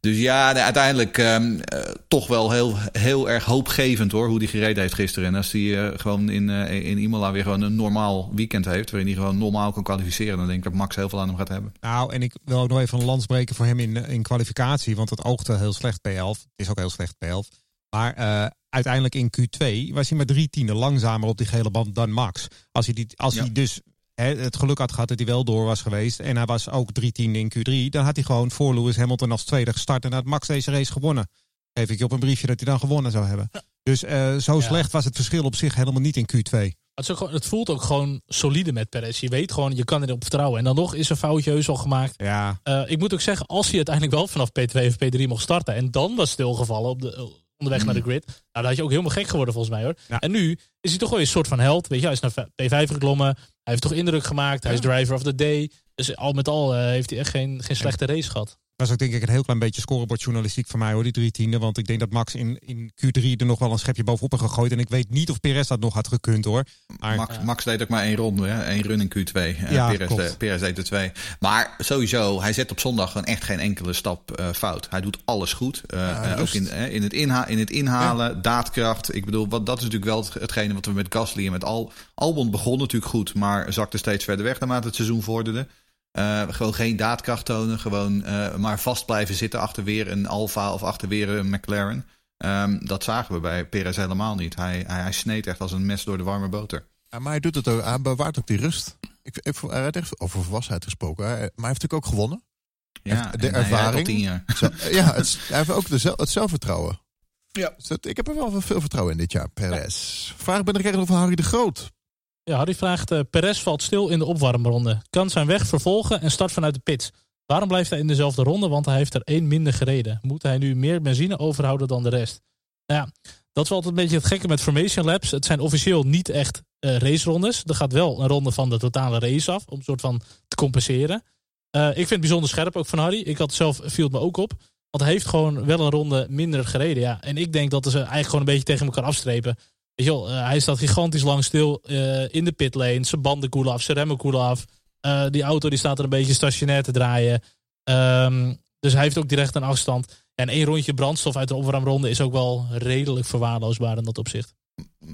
Dus ja, uiteindelijk um, toch wel heel, heel erg hoopgevend hoor, hoe die gereden heeft gisteren. En als hij gewoon in, in Imola weer gewoon een normaal weekend heeft, waarin hij gewoon normaal kan kwalificeren, dan denk ik dat Max heel veel aan hem gaat hebben. Nou, en ik wil ook nog even een lans breken voor hem in, in kwalificatie, want het oogde heel slecht P11. Het is ook heel slecht P11. Maar uh, uiteindelijk in Q2 was hij maar drie tienden langzamer op die gele band dan Max. Als hij, die, als ja. hij dus hè, het geluk had gehad dat hij wel door was geweest. En hij was ook drie tienden in Q3. Dan had hij gewoon voor Lewis Hamilton als tweede gestart. En had Max deze race gewonnen. Geef ik je op een briefje dat hij dan gewonnen zou hebben. Ja. Dus uh, zo slecht was het verschil op zich helemaal niet in Q2. Het, ook, het, voelt ook gewoon solide met Perez. Je weet gewoon, je kan erop vertrouwen. En dan nog is een foutje heus al gemaakt. Ja. Uh, ik moet ook zeggen, als hij uiteindelijk wel vanaf P2 of P3 mocht starten. En dan was stilgevallen op de, onderweg naar de grid. Nou, dan had je ook helemaal gek geworden volgens mij hoor. Ja. En nu is hij toch wel een soort van held. Weet je, hij is naar P5 geklommen. Hij heeft toch indruk gemaakt. Hij is driver of the day. Dus al met al uh, heeft hij echt geen, geen slechte race gehad was ook denk ik een heel klein beetje scorebordjournalistiek van mij hoor, die drie tiende. Want ik denk dat Max in, in Q3 er nog wel een schepje bovenop heeft gegooid. En ik weet niet of Perez dat nog had gekund hoor. Maar, Max, Max deed ook maar één ronde, hè? één run in Q2. Ja, Perez, de, Perez deed er twee. Maar sowieso, hij zet op zondag gewoon echt geen enkele stap uh, fout. Hij doet alles goed. Uh, ja, ook in, in, het inha in het inhalen, ja. daadkracht. Ik bedoel, wat, dat is natuurlijk wel hetgene wat we met Gasly en met Al Albon begonnen natuurlijk goed. Maar zakte steeds verder weg naarmate het seizoen vorderde. Gewoon geen daadkracht tonen. Gewoon maar vast blijven zitten achter weer een Alfa of achter weer een McLaren. Ehm, dat zagen we bij Perez helemaal niet. Hij, hij, hij, sneed echt als een mes door de warme boter. Ja, maar hij doet het ook. Hij bewaart ook die rust. Ik, ik, hij heeft echt over volwassenheid gesproken. maar hij heeft natuurlijk ook gewonnen. Ja, de ervaring. Hij jaar. ja, het, hij heeft ook de, het zelfvertrouwen. Ja. Dus ik heb er wel veel vertrouwen in dit jaar, Perez. Vraag ben ik van Harry de Groot. Ja, Harry vraagt: uh, Perez valt stil in de opwarmronde. Kan zijn weg vervolgen en start vanuit de pits. Waarom blijft hij in dezelfde ronde? Want hij heeft er één minder gereden. Moet hij nu meer benzine overhouden dan de rest? Nou ja, dat is altijd een beetje het gekke met Formation Labs. Het zijn officieel niet echt uh, racerondes. Er gaat wel een ronde van de totale race af. Om een soort van te compenseren. Uh, ik vind het bijzonder scherp ook van Harry. Ik had zelf, viel het me ook op. Want hij heeft gewoon wel een ronde minder gereden. Ja. En ik denk dat ze eigenlijk gewoon een beetje tegen elkaar afstrepen. Wel, uh, hij staat gigantisch lang stil in de pitlane. Zijn banden koelen af, zijn remmen koelen af. Uh, die auto die staat er een beetje stationair te draaien. Um, dus hij heeft ook direct een afstand. En één rondje brandstof uit de opwarmronde is ook wel redelijk verwaarloosbaar in dat opzicht.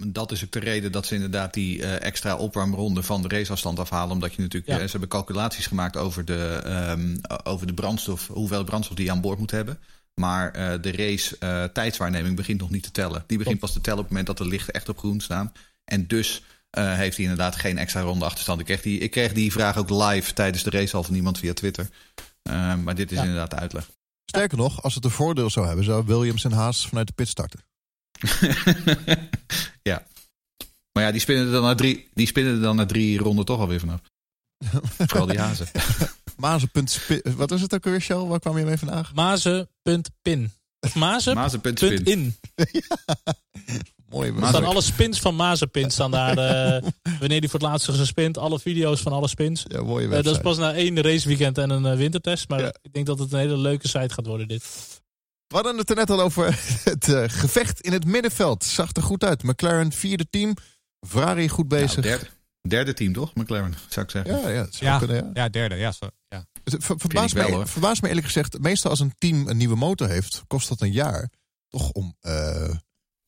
Dat is ook de reden dat ze inderdaad die uh, extra opwarmronde van de raceafstand afhalen. Omdat je natuurlijk, ja. ze hebben calculaties gemaakt over de, um, over de brandstof, hoeveel brandstof die je aan boord moet hebben. Maar uh, de race tijdswaarneming begint nog niet te tellen. Die begint pas te tellen op het moment dat de lichten echt op groen staan. En dus uh, heeft hij inderdaad geen extra ronde achterstand. Ik kreeg, die, ik kreeg die vraag ook live tijdens de race al van iemand via Twitter. Maar dit is inderdaad de uitleg. Sterker nog, als het een voordeel zou hebben, zou Williams en Haas vanuit de pit starten. <laughs> ja. Maar ja, die spinnen er dan na drie, die spinnen er dan na drie ronden toch alweer vanaf. <laughs> Vooral die hazen. Mazen.spin. Wat is het ook weer, Shell? Waar kwam je mee vandaag? Mazen.pin. Mazen. Mazen.spin. <laughs> ja. Mooi. Er staan alle spins van Mazepin staan daar. Uh, wanneer die voor het laatst gespint. Alle video's van alle spins. Ja, mooie uh, dat is pas na één raceweekend en een uh, wintertest. Maar ik denk dat het een hele leuke site gaat worden dit. We hadden het er net al over <laughs> het gevecht in het middenveld. Zag er goed uit. McLaren vierde team. Ferrari goed nou, bezig. Derde, team toch? McLaren, zou ik zeggen. Ja, ja, ja, kunnen, ja. ja derde. Ja, zo, ja. Ver, verbaast, me, verbaast me eerlijk gezegd. Meestal als een team een nieuwe motor heeft, kost dat een jaar. Toch om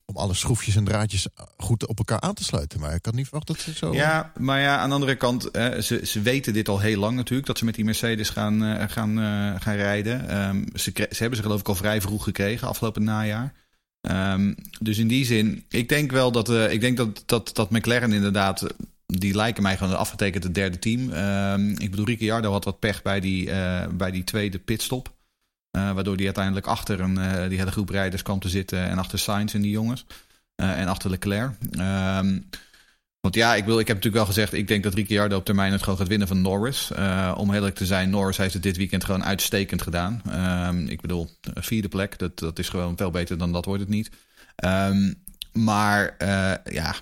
om alle schroefjes en draadjes goed op elkaar aan te sluiten. Maar ik had niet verwacht dat ze zo... Ja, maar ja, aan de andere kant, ze, ze weten dit al heel lang natuurlijk... dat ze met die Mercedes gaan, uh, gaan, uh, gaan rijden. Um, ze, ze hebben ze geloof ik al vrij vroeg gekregen, afgelopen najaar. Um, dus in die zin, ik denk wel dat, uh, ik denk dat, dat, dat McLaren inderdaad... Die lijken mij gewoon afgetekend het derde team. Um, ik bedoel, Ricciardo had wat pech bij die, bij die tweede pitstop. Uh, waardoor die uiteindelijk achter een, uh, die hele groep rijders kwam te zitten. En achter Sainz en die jongens. En achter Leclerc. Um, want ja, ik, wil, ik heb natuurlijk wel gezegd... ik denk dat Ricciardo op termijn het gewoon gaat winnen van Norris. om eerlijk te zijn, Norris heeft het dit weekend gewoon uitstekend gedaan. Um, ik bedoel, vierde plek, dat, dat is gewoon veel beter dan dat wordt het niet. Um, maar uh, ja,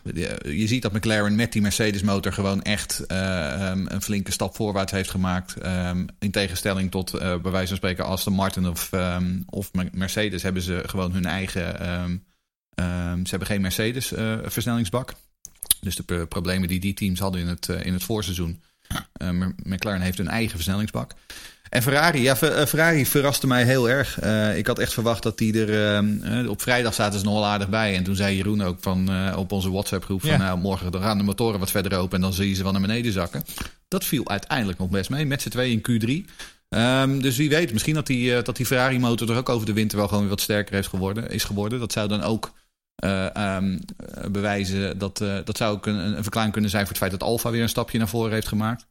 je ziet dat McLaren met die Mercedes motor gewoon echt uh, um, een flinke stap voorwaarts heeft gemaakt. Um, in tegenstelling tot uh, bij wijze van spreken Aston Martin of, um, of Mercedes hebben ze gewoon hun eigen... ze hebben geen Mercedes versnellingsbak. Dus de problemen die die teams hadden in het, in het voorseizoen... McLaren heeft hun eigen versnellingsbak. En Ferrari, ja, eh, Ferrari verraste mij heel erg. Uh, ik had echt verwacht dat die er... Uh, op vrijdag zaten ze nog wel aardig bij. En toen zei Jeroen ook van, uh, op onze WhatsApp-groep... van nou, morgen dan gaan de motoren wat verder open... en dan zie je ze wel naar beneden zakken. Dat viel uiteindelijk nog best mee, met z'n twee in Q3. Um, ehm, dus wie weet, misschien dat die, dat die Ferrari-motor... er ook over de winter wel gewoon weer wat sterker heeft geworden, is geworden. Dat zou dan ook... Um, bewijzen dat dat zou ook een, een verklaring kunnen zijn voor het feit dat Alfa weer een stapje naar voren heeft gemaakt.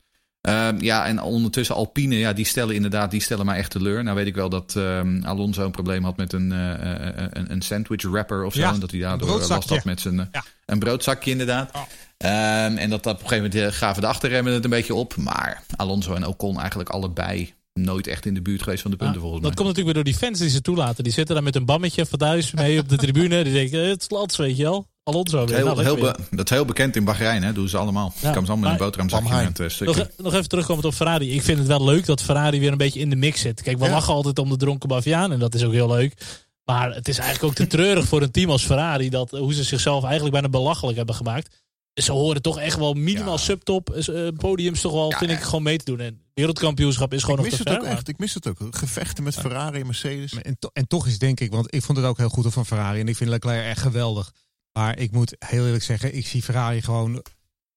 Um, ja, en ondertussen Alpine, ja, die stellen inderdaad, die stellen mij echt teleur. Nou weet ik wel dat um, Alonso een probleem had met een, uh, een, een, sandwich wrapper of zo. Ja, en dat hij daardoor last had met zijn ja. een broodzakje inderdaad. Oh. Um, en dat, dat op een gegeven moment gaven de achterremmen het een beetje op. Maar Alonso en Ocon eigenlijk allebei nooit echt in de buurt geweest van de punten ja, volgens mij. Dat komt natuurlijk weer door die fans die ze toelaten. Die zitten daar met een bammetje van thuis mee op de tribune. Die denken, het is weet je wel. Alonso weer. Heel, nou, heel dat is heel bekend in Bahrein, hè? doen ze allemaal. Ja. kan ze allemaal in een boterhamzakje met uh, nog, nog, even terugkomen op Ferrari. Ik vind het wel leuk dat Ferrari weer een beetje in de mix zit. Kijk, we ja. lachen altijd om de dronken Baviaan en dat is ook heel leuk. Maar het is eigenlijk ook te treurig voor een team als Ferrari... Dat, hoe ze zichzelf eigenlijk bijna belachelijk hebben gemaakt. Ze horen toch echt wel minimaal ja. subtop. Uh, podiums toch wel, ja, vind ik, gewoon mee te doen. En wereldkampioenschap is gewoon ik nog mis te het Ook echt, ik mis het ook. Gevechten met Ferrari en Mercedes. En, to en, toch is denk ik, want ik vond het ook heel goed van Ferrari. En ik vind Leclerc echt geweldig. Maar ik moet heel eerlijk zeggen, ik zie Ferrari gewoon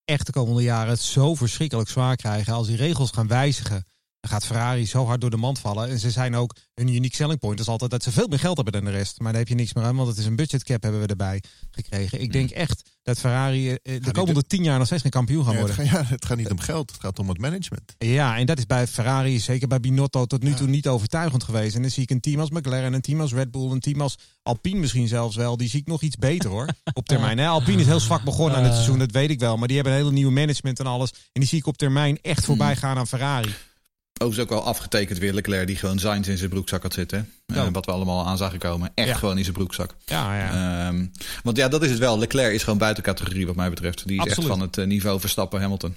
echt de komende jaren het zo verschrikkelijk zwaar krijgen als die regels gaan wijzigen. Gaat Ferrari zo hard door de mand vallen. En ze zijn ook, hun unique selling point is altijd dat ze veel meer geld hebben dan de rest. Maar daar heb je niks meer aan, want het is een budgetcap hebben we erbij gekregen. Ik denk echt dat Ferrari eh, de komende tien jaar nog steeds geen kampioen gaan worden. Het gaat, ja, het gaat niet om geld, het gaat om het management. Ja, en dat is bij Ferrari, zeker bij Binotto, tot nu toe niet overtuigend geweest. En dan zie ik een team als McLaren, een team als Red Bull, een team als Alpine misschien zelfs wel. Die zie ik nog iets beter hoor, <laughs> op termijn. Hè? Alpine is heel zwak begonnen aan het seizoen, dat weet ik wel. Maar die hebben een hele nieuwe management en alles. En die zie ik op termijn echt voorbij gaan aan Ferrari. Overigens ook wel afgetekend weer Leclerc die gewoon Sainz in zijn broekzak had zitten. Uh, wat we allemaal aan zagen komen. Echt gewoon in zijn broekzak. Ja, ja. Um, want ja, dat is het wel. Leclerc is gewoon buiten categorie wat mij betreft. Die is Absoluut. echt van het uh, niveau Verstappen Hamilton.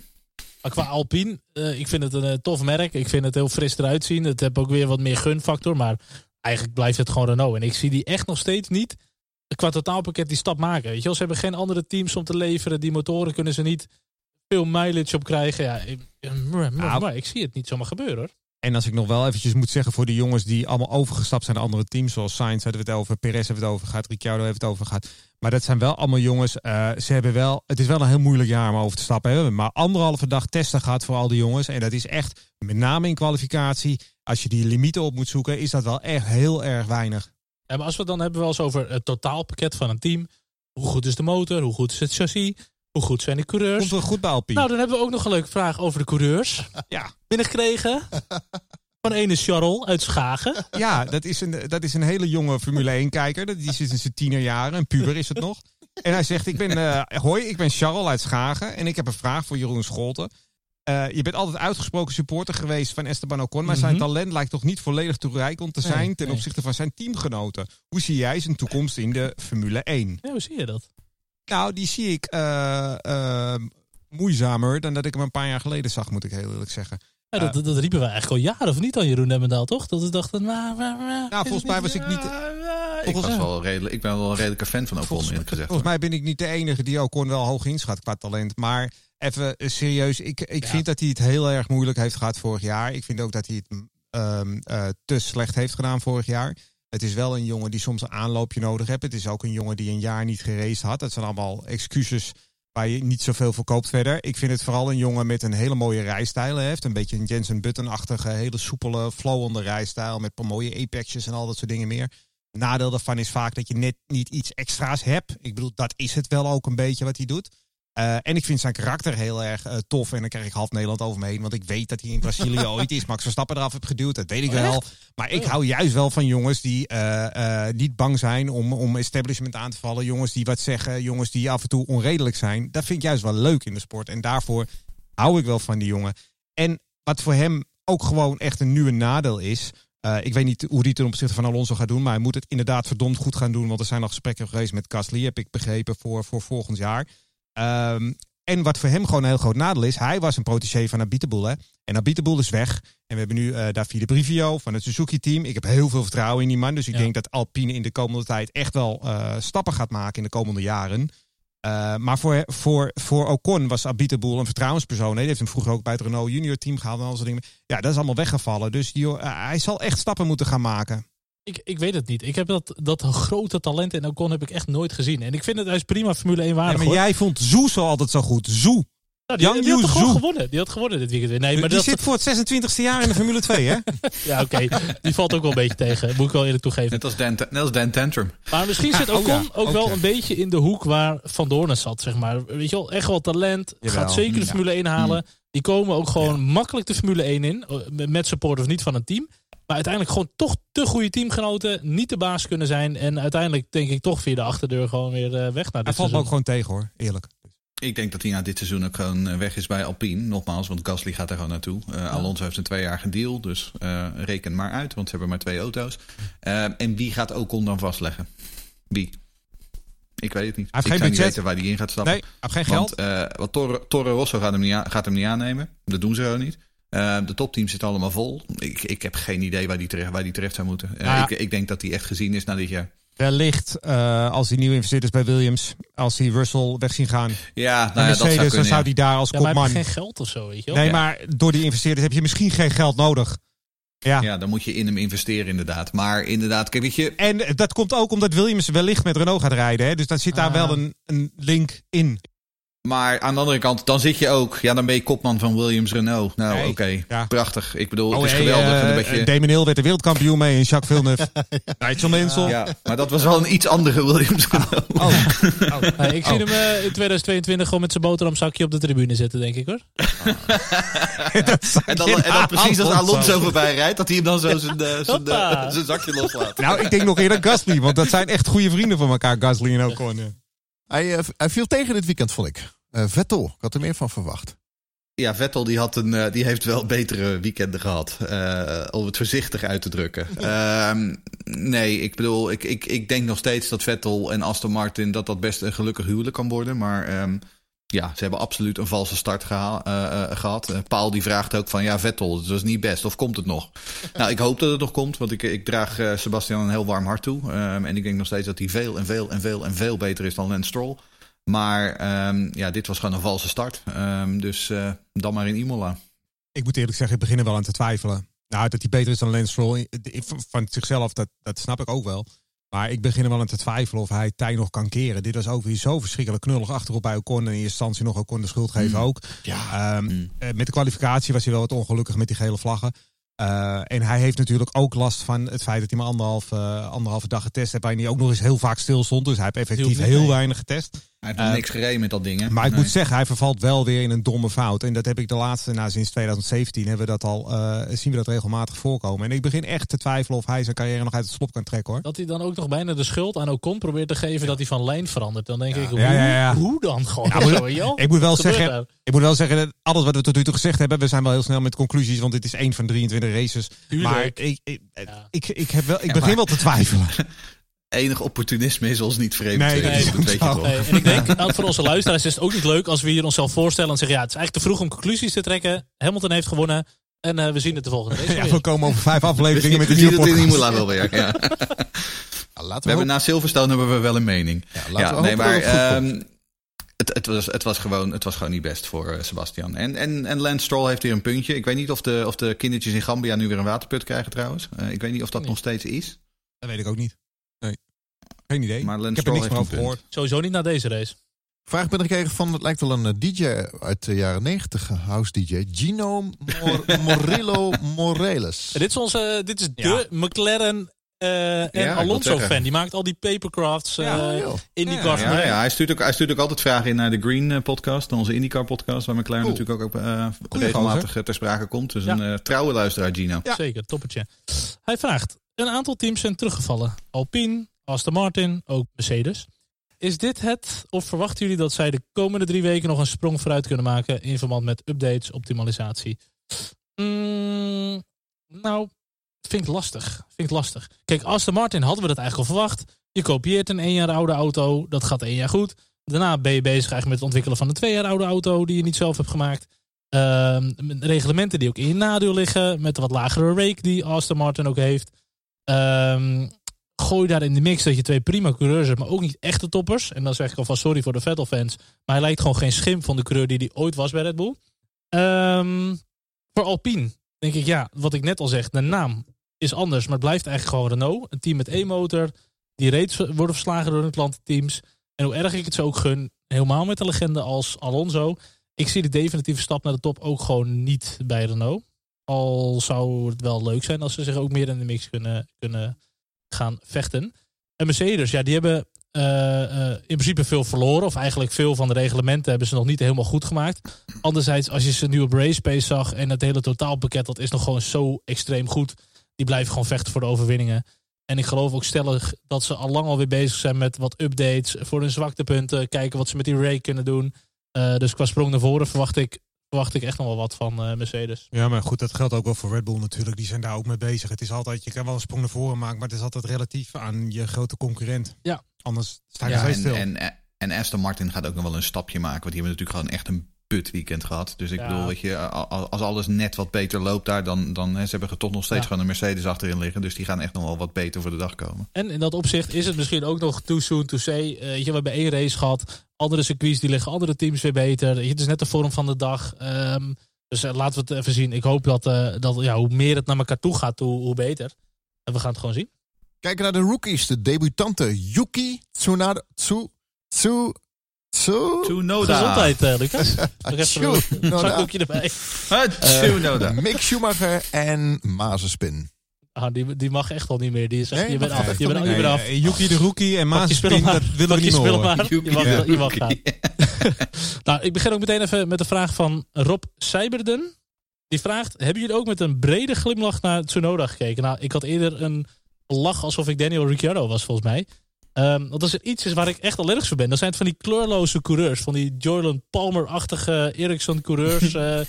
Qua Alpine, uh, ik vind het een tof merk. Ik vind het heel fris eruit zien. Het heeft ook weer wat meer gunfactor. Maar eigenlijk blijft het gewoon Renault. En ik zie die echt nog steeds niet qua totaalpakket die stap maken. Weet je wel, ze hebben geen andere teams om te leveren. Die motoren kunnen ze niet veel mileage op krijgen. Ja, ik, nou, maar ik zie het niet zomaar gebeuren hoor. En als ik nog wel eventjes moet zeggen voor de jongens die allemaal overgestapt zijn naar andere teams, zoals Sainz hebben we het over, Perez hebben we het over gehad, Ricciardo heeft het over gehad. Maar dat zijn wel allemaal jongens. Uh, ze hebben wel, het is wel een heel moeilijk jaar om over te stappen. Hebben maar anderhalve dag testen gehad voor al die jongens. En dat is echt, met name in kwalificatie, als je die limieten op moet zoeken, is dat wel echt heel erg weinig. Ja, maar als we het dan hebben we wel eens over het totaalpakket van een team. Hoe goed is de motor? Hoe goed is het chassis? Hoe goed zijn de coureurs? Komt wel goed bij Alpine. Nou, dan hebben we ook nog een leuke vraag over de coureurs. <laughs> ja. Binnengekregen <laughs> van ene Charles uit Schagen. Ja, dat is een, dat is een hele jonge Formule 1-kijker. Die zit in zijn tienerjaren. Een puber is het nog. En hij zegt, ik ben, uh, hoi, ik ben Charles uit Schagen. En ik heb een vraag voor Jeroen Scholten. Uh, je bent altijd uitgesproken supporter geweest van Esteban Ocon. Maar zijn mm -hmm. talent lijkt toch niet volledig toereikend te zijn... Nee, ten nee. opzichte van zijn teamgenoten. Hoe zie jij zijn toekomst in de Formule 1? Ja, hoe zie je dat? Nou, die zie ik uh, uh, moeizamer dan dat ik hem een paar jaar geleden zag, moet ik heel eerlijk zeggen. Ja, dat, dat, riepen we eigenlijk al jaren of niet aan Jeroen Nemmendaal, toch? Dat we dachten, maar... maar, maar nou, volgens mij was ik niet... ik, was wel redelijk, ik ben wel een redelijke fan van Ocon, volgens, eerlijk gezegd. Volgens mij ben ik niet de enige die Ocon wel hoog inschat qua talent. Maar even serieus, ik, ik ja. vind dat hij het heel erg moeilijk heeft gehad vorig jaar. Ik vind ook dat hij het um, uh, te slecht heeft gedaan vorig jaar. Het is wel een jongen die soms een aanloopje nodig heeft. Het is ook een jongen die een jaar niet geraced had. Dat zijn allemaal excuses waar je niet zoveel voor koopt verder. Ik vind het vooral een jongen met een hele mooie rijstijl heeft. Een beetje een Jensen Button-achtige, hele soepele, flowende rijstijl. Met mooie apexjes en al dat soort dingen meer. Nadeel daarvan is vaak dat je net niet iets extra's hebt. Ik bedoel, dat is het wel ook een beetje wat hij doet. Uh, en ik vind zijn karakter heel erg uh, tof. En dan krijg ik half Nederland over me heen. Want ik weet dat hij in Brazilië <laughs> ooit is. Max Verstappen eraf heeft geduwd. Dat weet ik wel. Echt? Maar ik hou juist wel van jongens die uh, niet bang zijn om, om establishment aan te vallen. Jongens die wat zeggen. Jongens die af en toe onredelijk zijn. Dat vind ik juist wel leuk in de sport. En daarvoor hou ik wel van die jongen. En wat voor hem ook gewoon echt een nieuwe nadeel is. Uh, ik weet niet hoe hij ten opzichte van Alonso gaat doen. Maar hij moet het inderdaad verdomd goed gaan doen. Want er zijn al gesprekken geweest met Gasly. Heb ik begrepen voor, voor volgend jaar. Um, en wat voor hem gewoon een heel groot nadeel is, hij was een protégé van Abiteboul. Hè? En Abiteboul is weg. En we hebben nu uh, Davide Brivio van het Suzuki-team. Ik heb heel veel vertrouwen in die man. Dus ik ja. denk dat Alpine in de komende tijd echt wel uh, stappen gaat maken in de komende jaren. Uh, maar voor, voor, voor Ocon was Abiteboul een vertrouwenspersoon. Hij heeft hem vroeger ook bij het Renault Junior team gehaald en al soort dingen. Ja, dat is allemaal weggevallen. Dus die, hij zal echt stappen moeten gaan maken. Ik, ik weet het niet. Ik heb dat, dat grote talent in Ocon heb ik echt nooit gezien. En ik vind het hij is prima Formule 1 waardig. Ja, maar hoor. jij vond Zoe zo altijd zo goed. Zoe. Nou, die, die, had toch gewoon gewonnen. Die had gewonnen dit weekend weer. Nee, maar die dat, zit voor het 26e jaar in de Formule 2, hè? <laughs> ja, oké. Okay. Die valt ook wel een beetje tegen. Moet ik wel eerlijk toegeven. Net als Dan, net als Dan Tantrum. Maar misschien zit Ocon oh, ja. ook okay. wel een beetje in de hoek waar Van Doornen zat, zeg maar. Weet je wel, echt wel talent. Jawel. Gaat zeker de Formule 1 halen. Die komen ook gewoon makkelijk de Formule 1 in. Met support of niet van een team. Maar uiteindelijk gewoon toch te goede teamgenoten. Niet de baas kunnen zijn. En uiteindelijk denk ik toch via de achterdeur gewoon weer uh, weg naar dit Hij valt me ook gewoon tegen hoor, eerlijk. Ik denk dat hij na dit seizoen ook gewoon weg is bij Alpine. Nogmaals, want Gasly gaat er gewoon naartoe. Uh, ja. Alonso heeft een tweejarige deal, dus uh, reken maar uit. Want ze hebben maar twee auto's. Uh, en wie gaat Ocon dan vastleggen? Wie? Ik weet het niet. Hij heeft ik geen budget. niet weten waar hij in gaat stappen. Nee, hij heeft geen geld. Want, wat Torre, Torre Rosso gaat hem, niet aan, gaat hem niet aannemen. Dat doen ze gewoon niet. Uh, de topteams zitten allemaal vol. Ik, ik heb geen idee waar die terecht, waar die terecht zou moeten. Uh, ja. ik, ik, denk dat die echt gezien is na dit jaar. Wellicht uh, als hij nieuw investeert is bij Williams, als hij Russell weg zien gaan. Ja, nou ja Mercedes, dat zou kunnen, dan zou hij daar als ja, kopman. Maar geen geld of zo, weet je wel? Nee, maar door die investeerders heb je misschien geen geld nodig. Ja. ja, dan moet je in hem investeren inderdaad. Maar inderdaad, kijk, weet je... En dat komt ook omdat Williams wellicht met Renault gaat rijden. Hè? Dus dan zit daar ah. wel een, een link in. Maar aan de andere kant, dan zit je ook. Ja, dan ben je kopman van Williams Renault. Nou, oké. Prachtig. Ik bedoel, het is oh, geweldig. Uh, een beetje... Damon werd de wereldkampioen mee in Jacques Villeneuve. <laughs> Nigel Mansell. Ja, maar dat was wel een iets andere Williams Renault. Oh. <laughs> oh. ik zie hem uh, in 2022 gewoon met zijn boterhamzakje op de tribune zitten, denk ik hoor. <laughs> en, dan, en dan precies als Alonso voorbij rijdt, dat hij hem dan zo zijn, uh, zijn zakje loslaat. Nou, ik denk nog eerder Gasly, want dat zijn echt goede vrienden van elkaar, Gasly en Ocon. Hij, hij viel tegen dit weekend, vond ik. Uh, Vettel, ik had er meer van verwacht. Ja, Vettel die, had een, uh, die heeft wel betere weekenden gehad. Uh, om het voorzichtig uit te drukken. <laughs> Ehm, nee, ik bedoel, ik, ik, ik denk nog steeds dat Vettel en Aston Martin... dat dat best een gelukkig huwelijk kan worden. Maar um, ja, ze hebben absoluut een valse start geha gehad. Paul die vraagt ook van, ja Vettel, het was niet best. Of komt het nog? <laughs> nou, ik hoop dat het nog komt. Want ik, ik draag Sebastian een heel warm hart toe. Um, en ik denk nog steeds dat hij veel en veel en veel en veel beter is dan Lance Stroll. Maar um, ja, dit was gewoon een valse start. Um, dus uh, dan maar in Imola. Ik moet eerlijk zeggen, ik begin er wel aan te twijfelen. Nou, dat hij beter is dan Lance Stroll van zichzelf, dat, dat snap ik ook wel. Maar ik begin er wel aan te twijfelen of hij tijd nog kan keren. Dit was ook weer zo verschrikkelijk knullig achterop bij Ocon. En in eerste instantie nog Ocon de schuld geven mm. ook. Ja. Um, mm. Met de kwalificatie was hij wel wat ongelukkig met die gele vlaggen. Uh, en hij heeft natuurlijk ook last van het feit dat hij maar anderhalf, uh, anderhalve dag getest heeft. Waarin hij ook nog eens heel vaak stil stond. Dus hij heeft effectief heel weinig getest. Hij heeft uh, niks gereden met dat ding. Maar ik moet zeggen, hij vervalt wel weer in een domme fout. En dat heb ik de laatste, nou sinds 2017 hebben we dat al, uh, zien we dat regelmatig voorkomen. En ik begin echt te twijfelen of hij zijn carrière nog uit het slop kan trekken hoor. Dat hij dan ook nog bijna de schuld aan Ocon probeert te geven dat hij van lijn verandert. Dan denk ik, hoe, ja, hoe, dan gewoon? ik moet wel zeggen, ik moet wel zeggen, alles wat we tot nu toe gezegd hebben, we zijn wel heel snel met conclusies, want dit is één van 23 races. Maar ik, ik, ik, ik, heb wel, ik begin wel te twijfelen. <laughs> enig opportunisme is ons niet vreemd. Nee, nee, dat weet je toch. En ik denk, nou, voor onze luisteraars is het ook niet leuk als we hier onszelf voorstellen en zeggen, ja, het is eigenlijk te vroeg om conclusies te trekken. Hamilton heeft gewonnen en uh, we zien het de volgende. Ja, we komen over vijf <laughs> afleveringen met de nieuwe podcast. We zien het in Imola wel weer, ja. <laughs> Nou, we, we hebben na Silverstone hebben we wel een mening. Ja, ja nee, maar um, het, het, was, het, was gewoon, het was gewoon niet best voor uh, Sebastian. En, en, en Lance Stroll heeft hier een puntje. Ik weet niet of de, of de kindertjes in Gambia nu weer een waterput krijgen trouwens. Uh, ik weet niet of dat nog steeds is. Dat weet ik ook niet. Geen idee. Maar Lance ik heb er niks van over gehoord. Sowieso niet na deze race. Vraag ben gekregen van, het lijkt wel een eh, DJ uit de jaren 90, house DJ. Gino Mor <laughs> Morillo Morales. Dit is, onze, dit is de McLaren uh, en Alonso-fan. Die maakt al die papercrafts, uh, ja, IndyCar. Ja, ja, Hij, stuurt ook, hij stuurt ook altijd vragen in naar de Green podcast, onze IndyCar podcast, waar McLaren cool. natuurlijk ook uh, regelmatig ter sprake komt. Dus een trouwe luisteraar, Gino. Zeker, toppertje. Hij vraagt, een aantal teams zijn teruggevallen. Alpine, Aston Martin, ook Mercedes. Is dit het, of verwachten jullie dat zij de komende drie weken nog een sprong vooruit kunnen maken in verband met updates, optimalisatie? Mm, nou, vind ik lastig. Vind ik lastig. Kijk, Aston Martin hadden we dat eigenlijk al verwacht. Je kopieert een één jaar oude auto, dat gaat één jaar goed. Daarna ben je bezig eigenlijk met het ontwikkelen van een twee jaar oude auto die je niet zelf hebt gemaakt. Uh, reglementen die ook in je nadeel liggen, met de wat lagere rake die Aston Martin ook heeft. Uh, gooi daar in de mix dat je twee prima coureurs hebt, maar ook niet echte toppers. En dan zeg ik alvast sorry voor de Vettel-fans. Maar hij lijkt gewoon geen schim van de coureur die hij ooit was bij Red Bull. Um, voor Alpine denk ik, ja, wat ik net al zeg, de naam is anders, maar het blijft eigenlijk gewoon Renault. Een team met één motor, die reeds worden verslagen door hun klantenteams. En hoe erg ik het zo ook gun, helemaal met een legende als Alonso. Ik zie de definitieve stap naar de top ook gewoon niet bij Renault. Al zou het wel leuk zijn als ze zich ook meer in de mix kunnen, kunnen gaan vechten. En Mercedes, ja, die hebben uh, uh, in principe veel verloren. Of eigenlijk veel van de reglementen hebben ze nog niet helemaal goed gemaakt. Anderzijds, als je ze nu op race zag en het hele totaalpakket, dat is nog gewoon zo extreem goed. Die blijven gewoon vechten voor de overwinningen. En ik geloof ook stellig dat ze al lang alweer bezig zijn met wat updates voor hun zwaktepunten. Kijken wat ze met die Ray kunnen doen. Uh, dus qua sprong naar voren verwacht ik verwacht ik echt nog wel wat van uh, Mercedes. Ja, maar goed, dat geldt ook wel voor Red Bull natuurlijk. Die zijn daar ook mee bezig. Het is altijd, je kan wel een sprong naar voren maken, maar het is altijd relatief aan je grote concurrent. Ja. Anders sta je ja, stil. En, en Aston Martin gaat ook nog wel een stapje maken, want die hebben natuurlijk gewoon echt een put weekend gehad. Dus ik bedoel, weet je, als alles net wat beter loopt daar, dan, dan hè, ze hebben toch nog steeds gewoon een Mercedes achterin liggen. Dus die gaan echt nog wel wat beter voor de dag komen. En in dat opzicht is het misschien ook nog too soon to say. Uh, je, we hebben één race gehad. Andere circuits die liggen andere teams weer beter. Het is net de vorm van de dag. Um, dus uh, laten we het even zien. Ik hoop dat, uh, dat ja, hoe meer het naar elkaar toe gaat, hoe, hoe beter. En we gaan het gewoon zien. Kijken naar de rookies. De debutante Yuki Tsunade, Tsu, Tsu, Tsunoda. Gezondheid, uh, Lucas. <laughs> Nog even een zakdoekje erbij. Tsunoda. Mick Schumacher en Mazespin. Ah, die, die mag echt al niet meer. Die is echt, nee, je bent af. Je bent, je bent af. Yuki de Rookie en Mazespin, dat willen we niet meer maar. Je mag, ja. je mag gaan. <laughs> nou, ik begin ook meteen even met de vraag van Rob Seiberden. Die vraagt, hebben jullie ook met een brede glimlach naar Tsunoda gekeken? Nou, ik had eerder een lach alsof ik Daniel Ricciardo was, volgens mij. Um, want als er iets is waar ik echt allergisch voor ben, dan zijn het van die kleurloze coureurs. Van die Jordan Palmer-achtige Ericsson-coureurs. <laughs> uh,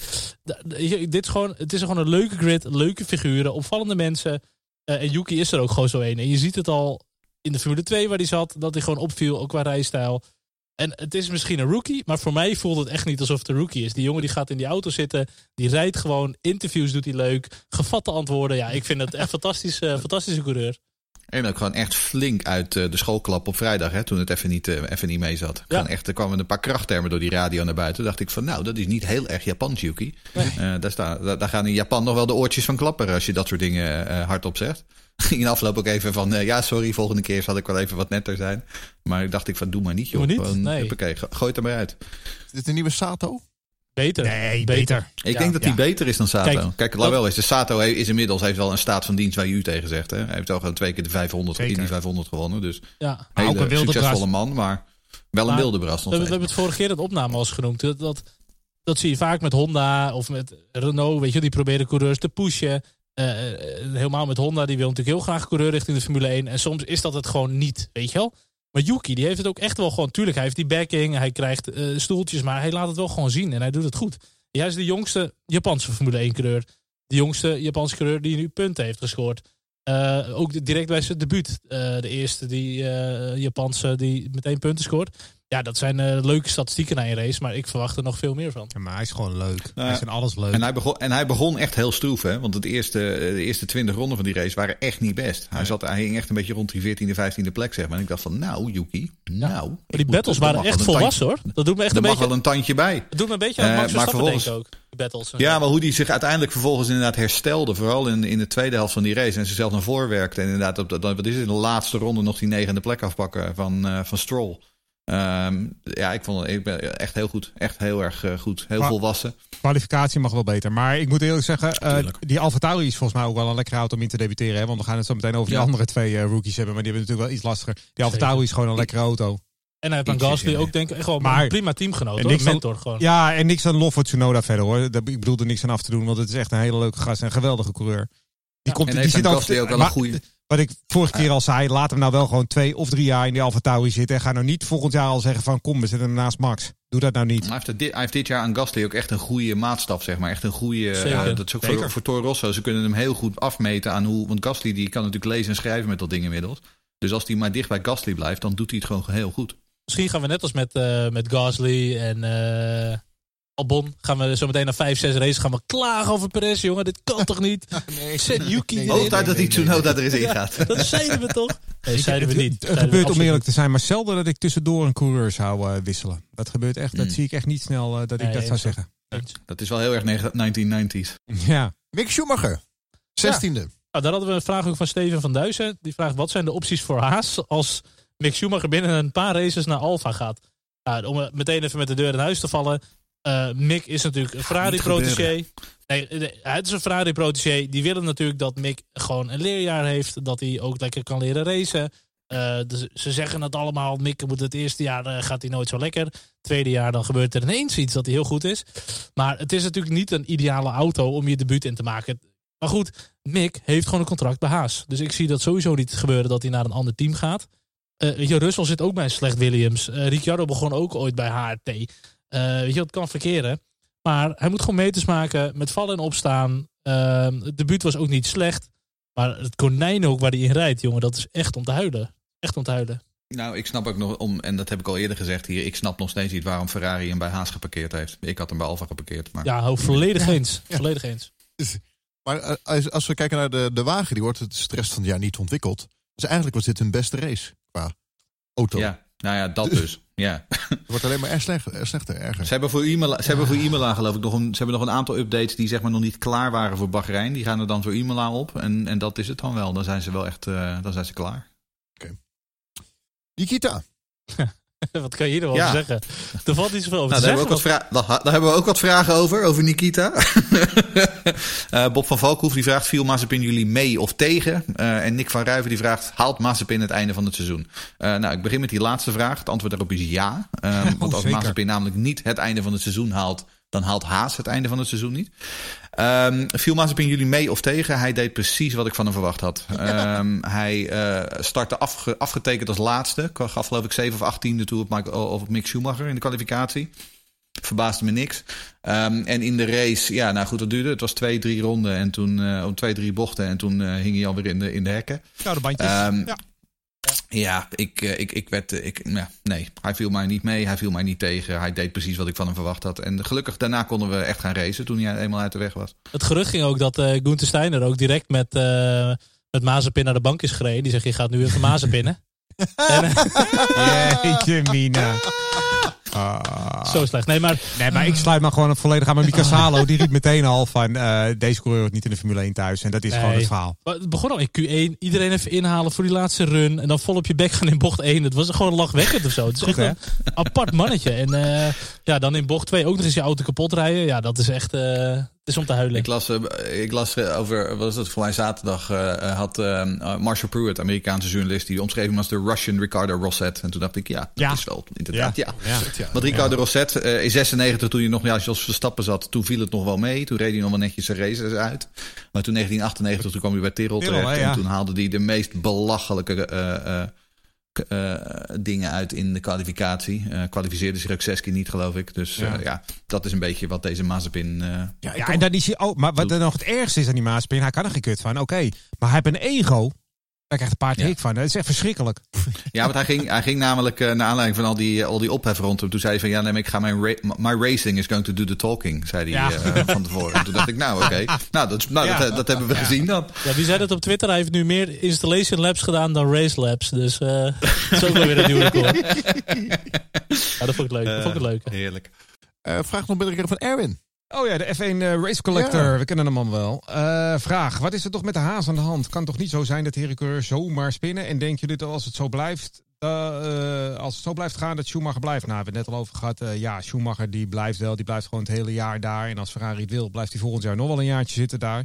dit is gewoon, het is gewoon een leuke grid, leuke figuren, opvallende mensen. Uh, en Yuki is er ook gewoon zo een. En je ziet het al in de Formule 2 waar hij zat, dat hij gewoon opviel, ook qua rijstijl. En het is misschien een rookie, maar voor mij voelt het echt niet alsof het een rookie is. Die jongen die gaat in die auto zitten, die rijdt gewoon, interviews doet hij leuk, gevatte antwoorden. Ja, ik vind het echt fantastisch, uh, fantastische coureur. En ook gewoon echt flink uit eh, de schoolklap op vrijdag, hè, toen het even niet, uh, even niet mee zat. Ja. echt, er kwamen een paar krachttermen door die radio naar buiten. dacht ik van, nou, dat is niet heel erg Japans, Yuki. Nee. daar, sta, daar, gaan in Japan nog wel de oortjes van klapperen als je dat soort dingen hardop zegt. Ging <laughs> in afloop ook even van, ja, sorry, volgende keer zal ik wel even wat netter zijn. Maar ik dacht ik van, doe maar niet, joh. Doe niet? nee. gooi het er maar uit. Is dit een nieuwe Sato? Beter. Nee, beter. Ik denk dat hij beter is dan Sato. Kijk, Kijk wel is. De Sato is inmiddels heeft wel een staat van dienst waar je u tegen zegt. Hè? Hij heeft al twee keer de 500, in die 500 gewonnen. Dus ja. hele ook een wilde succesvolle man, maar wel een wilde bras. We, we, hebben het vorige keer dat opname als genoemd. Dat, dat, dat, zie je vaak met Honda of met Renault. Weet je, die proberen coureurs te pushen. Uh, helemaal met Honda, die wil natuurlijk heel graag coureur richting de Formule 1. En soms is dat het gewoon niet, weet je wel. Maar Yuki, die heeft het ook echt wel gewoon... Tuurlijk, hij heeft die backing, hij krijgt uh, stoeltjes... maar hij laat het wel gewoon zien en hij doet het goed. Hij is de jongste Japanse Formule 1 coureur. De jongste Japanse coureur die nu punten heeft gescoord. Uh, ook direct bij zijn debuut. Uh, de eerste die Japanse die meteen punten scoort. Ja, dat zijn uh, leuke statistieken na een race, maar ik verwacht er nog veel meer van. Ja, maar hij is gewoon leuk. hij is in alles leuk. En hij begon, en hij begon echt heel stroef, hè? Want het eerste, de eerste 20 ronden van die race waren echt niet best. Hij, zat, hij hing echt een beetje rond die 14e, 15e plek, zeg maar. En ik dacht van, nou, Yuki, nou. Maar die battles waren echt volwassen, hoor. Dat doet me echt een beetje. Er mag wel een tandje bij. Dat doet me een beetje aan Max uh, maar vervolgens, ook. Battles ja, maar hoe die zich uiteindelijk vervolgens inderdaad herstelde, vooral in, in de tweede helft van die race, en zichzelf naar voren werkte. En inderdaad, op de, wat is het, in de laatste ronde nog die negende plek afpakken van, uh, van Stroll. Um, ja, ik vond het ik ben echt heel goed. Echt heel erg uh, goed. Heel maar, volwassen. Kwalificatie mag wel beter. Maar ik moet eerlijk zeggen, uh, die Alfa Tauri is volgens mij ook wel een lekkere auto om in te debuteren. Hè? Want we gaan het zo meteen over die andere twee uh, rookies hebben. Maar die hebben natuurlijk wel iets lastiger. Die Alfa Tauri is gewoon een lekkere auto. En hij heeft aan Gasly ook denk ik gewoon maar, een prima teamgenoot. Hoor. Niks mentor gewoon. Ja, en niks aan lof voor Tsunoda verder hoor. Ik bedoel er niks aan af te doen. Want het is echt een hele leuke gast en een geweldige coureur. Die ja, komt, en die zit ook, ook wel een goede wat ik vorige keer al zei, laat hem nou wel gewoon twee of drie jaar in die Alfa Tauri zitten. En ga nou niet volgend jaar al zeggen van kom, we zitten naast Max. Doe dat nou niet. Hij heeft, dit, hij heeft dit jaar aan Gasly ook echt een goede maatstaf, zeg maar. Echt een goede... Uh, dat is ook voor, voor Toro Rosso. Ze kunnen hem heel goed afmeten aan hoe... Want Gasly die kan natuurlijk lezen en schrijven met dat ding inmiddels. Dus als hij maar dicht bij Gasly blijft, dan doet hij het gewoon heel goed. Misschien gaan we net als met, uh, met Gasly en... Uh... Albon gaan we zo meteen na 5, 6 races gaan we klagen over Perez, jongen. Dit kan toch niet? <laughs> nee, Zet Yuki nee, nee, dat hij Tsunoda er eens in gaat. <laughs> dat zeiden we toch? Nee, zeiden we niet. Het, gebeurt om eerlijk te zijn, maar zelden dat ik tussendoor een coureur zou uh, wisselen. Dat gebeurt echt, dat mm. zie ik echt niet snel uh, dat ik dat zou zeggen. Dat is wel heel erg 1990s. <laughs> Ja. Mick Schumacher, 16e. Ja. Nou, daar hadden we een vraag ook van Steven van Duizen. Die vraagt, wat zijn de opties voor Haas als Mick Schumacher binnen een paar races naar Alfa gaat? Nou, om meteen even met de deur in huis te vallen. Uh, Mick is natuurlijk een Ferrari-protégé. Nee, het is een Ferrari-protégé. Die willen natuurlijk dat Mick gewoon een leerjaar heeft. Dat hij ook lekker kan leren racen. Uh, dus ze zeggen het allemaal. Mick moet het eerste jaar uh, gaat hij nooit zo lekker. Tweede jaar dan gebeurt er ineens iets dat hij heel goed is. Maar het is natuurlijk niet een ideale auto om je debuut in te maken. Maar goed, Mick heeft gewoon een contract bij Haas. Dus ik zie dat sowieso niet gebeuren dat hij naar een ander team gaat. Uh, Russell zit ook bij een slecht Williams. Ricciardo begon ook ooit bij HRT. Uh, weet je, het kan verkeren. Maar hij moet gewoon meters maken met vallen en opstaan. Uh, het debuut was ook niet slecht. Maar het konijn ook waar hij in rijdt, jongen, dat is echt om te huilen. Echt om te huilen. Nou, ik snap ook nog, om, en dat heb ik al eerder gezegd hier, ik snap nog steeds niet waarom Ferrari hem bij Haas geparkeerd heeft. Ik had hem bij Alfa geparkeerd. Maar... Ja, volledig eens. Volledig eens. Maar eh, als, als we kijken naar de, de wagen, die wordt het rest van het jaar niet ontwikkeld. Dus eigenlijk was dit hun beste race qua auto. Ja, nou ja, dat dus. Ja. Het wordt alleen maar erg slechter, slechter erger. Ze hebben voor Imola, ze hebben voor Imola geloof ik nog een, ze hebben nog een aantal updates die zeg maar nog niet klaar waren voor Bahrein. Die gaan er dan voor Imola op en, en dat is het dan wel. Dan zijn ze wel echt, uh, dan zijn ze klaar. Oké. Okay. Nikita. <laughs> <laughs> wat kan je nog over zeggen? Er valt niet zoveel over nou, te daar zeggen. Hebben we ook wat daar hebben we ook wat vragen over, over Nikita. uh, <laughs> Bob van Valkhoef die vraagt, viel Mazepin jullie mee of tegen? Uh, en Nick van Ruiven die vraagt, haalt Mazepin het einde van het seizoen? Uh, nou, ik begin met die laatste vraag. Het antwoord daarop is ja. Um, <laughs> want als Mazepin namelijk niet het einde van het seizoen haalt... dan haalt Haas het einde van het seizoen niet. Um, viel Mazepin jullie mee of tegen? Hij deed precies wat ik van hem verwacht had. Um, hij uh, startte afge afgetekend als laatste. Gaf geloof ik 7 of 18 toe op, Mike, op Mick Schumacher in de kwalificatie. Verbaasde me niks. Um, en in de race, ja, nou goed, dat duurde. Het was twee, drie ronden en toen, uh, om twee, drie bochten. En toen uh, hing hij alweer in de, in de hekken. Ja, de bandjes. ja. Ja, ik, ik, ik werd. Ik, ja, nee, hij viel mij niet mee. Hij viel mij niet tegen. Hij deed precies wat ik van hem verwacht had. En gelukkig daarna konden we echt gaan racen toen hij eenmaal uit de weg was. Het gerucht ging ook dat uh, Gunther Steiner ook direct met, uh, met Mazepin naar de bank is gereden. Die zegt: Je gaat nu even Mazepinnen. <laughs> Jeetje, Mina. Ah. Zo slecht. Nee, maar... nee, maar ik sluit maar gewoon volledig aan. Maar Mika <laughs> Salo, die riep meteen al van uh, deze coureur wordt niet in de Formule 1 thuis. En dat is nee. gewoon het verhaal. Maar het begon al in Q1. Iedereen even inhalen voor die laatste run. En dan vol op je bek gaan in bocht 1. Het was gewoon lachwekkend of zo. Het is echt een apart mannetje. En uh, ja, dan in bocht 2 ook nog eens je auto kapot rijden. Ja, dat is echt... Uh, het is om te huilen. Ik las, uh, ik las uh, over, wat was het voor mij zaterdag, uh, had Marshall Pruitt, Amerikaanse journalist, die omschreven was de Russian Ricardo Rosset. En toen dacht ik, ja, dat ja. is wel inderdaad, ja. ja. ja. Want Ricardo Rosset in 96, toen hij nog ja, als Verstappen zat, toen viel het nog wel mee. Toen reed hij nog wel netjes zijn races uit. Maar toen 1998, toen kwam hij bij Tyrrell terecht. En toen haalde hij de meest belachelijke... Uh, dingen uit in de kwalificatie. Uh, kwalificeerde zich ook zes keer niet, geloof ik. Dus ja, uh, ja dat is een beetje wat deze Mazepin... ja, ja en dan is hij... Oh, maar wat er nog het ergste is aan die Mazepin, hij kan er geen kut van. Oké, okay. maar hij heeft een ego. Daar krijgt een paard hik ja. van. Dat is echt verschrikkelijk. <laughs> Ja, want hij ging, hij ging namelijk uh, naar aanleiding van al die, al die ophef rond hem. Toen zei hij van ja, nee, ik ga mijn ra my racing is going to do the talking, zei hij ja. uh, van tevoren. En toen dacht ik nou, oké, okay. <laughs> nou, dat, nou ja. dat, dat, hebben we gezien dan. Ja, wie zei dat op Twitter? Hij heeft nu meer installation labs gedaan dan race labs. Dus uh, <laughs> dat is ook weer een nieuwe record. ja, dat vond ik leuk. Dat vond ik leuk. Heerlijk. vraag nog binnen van Erwin. Oh ja, de F1 uh, Race Collector. Ja. We kennen hem man wel. Uh, vraag, wat is er toch met de haas aan de hand? Kan toch niet zo zijn dat Heracles zomaar spinnen? En denk je dat als het zo blijft, uh, als het zo blijft gaan, dat Schumacher blijft? Nou, we hebben het net al over gehad. ja, Schumacher die blijft wel. Die blijft gewoon het hele jaar daar. En als Ferrari het wil, blijft hij volgend jaar nog wel een jaartje zitten daar.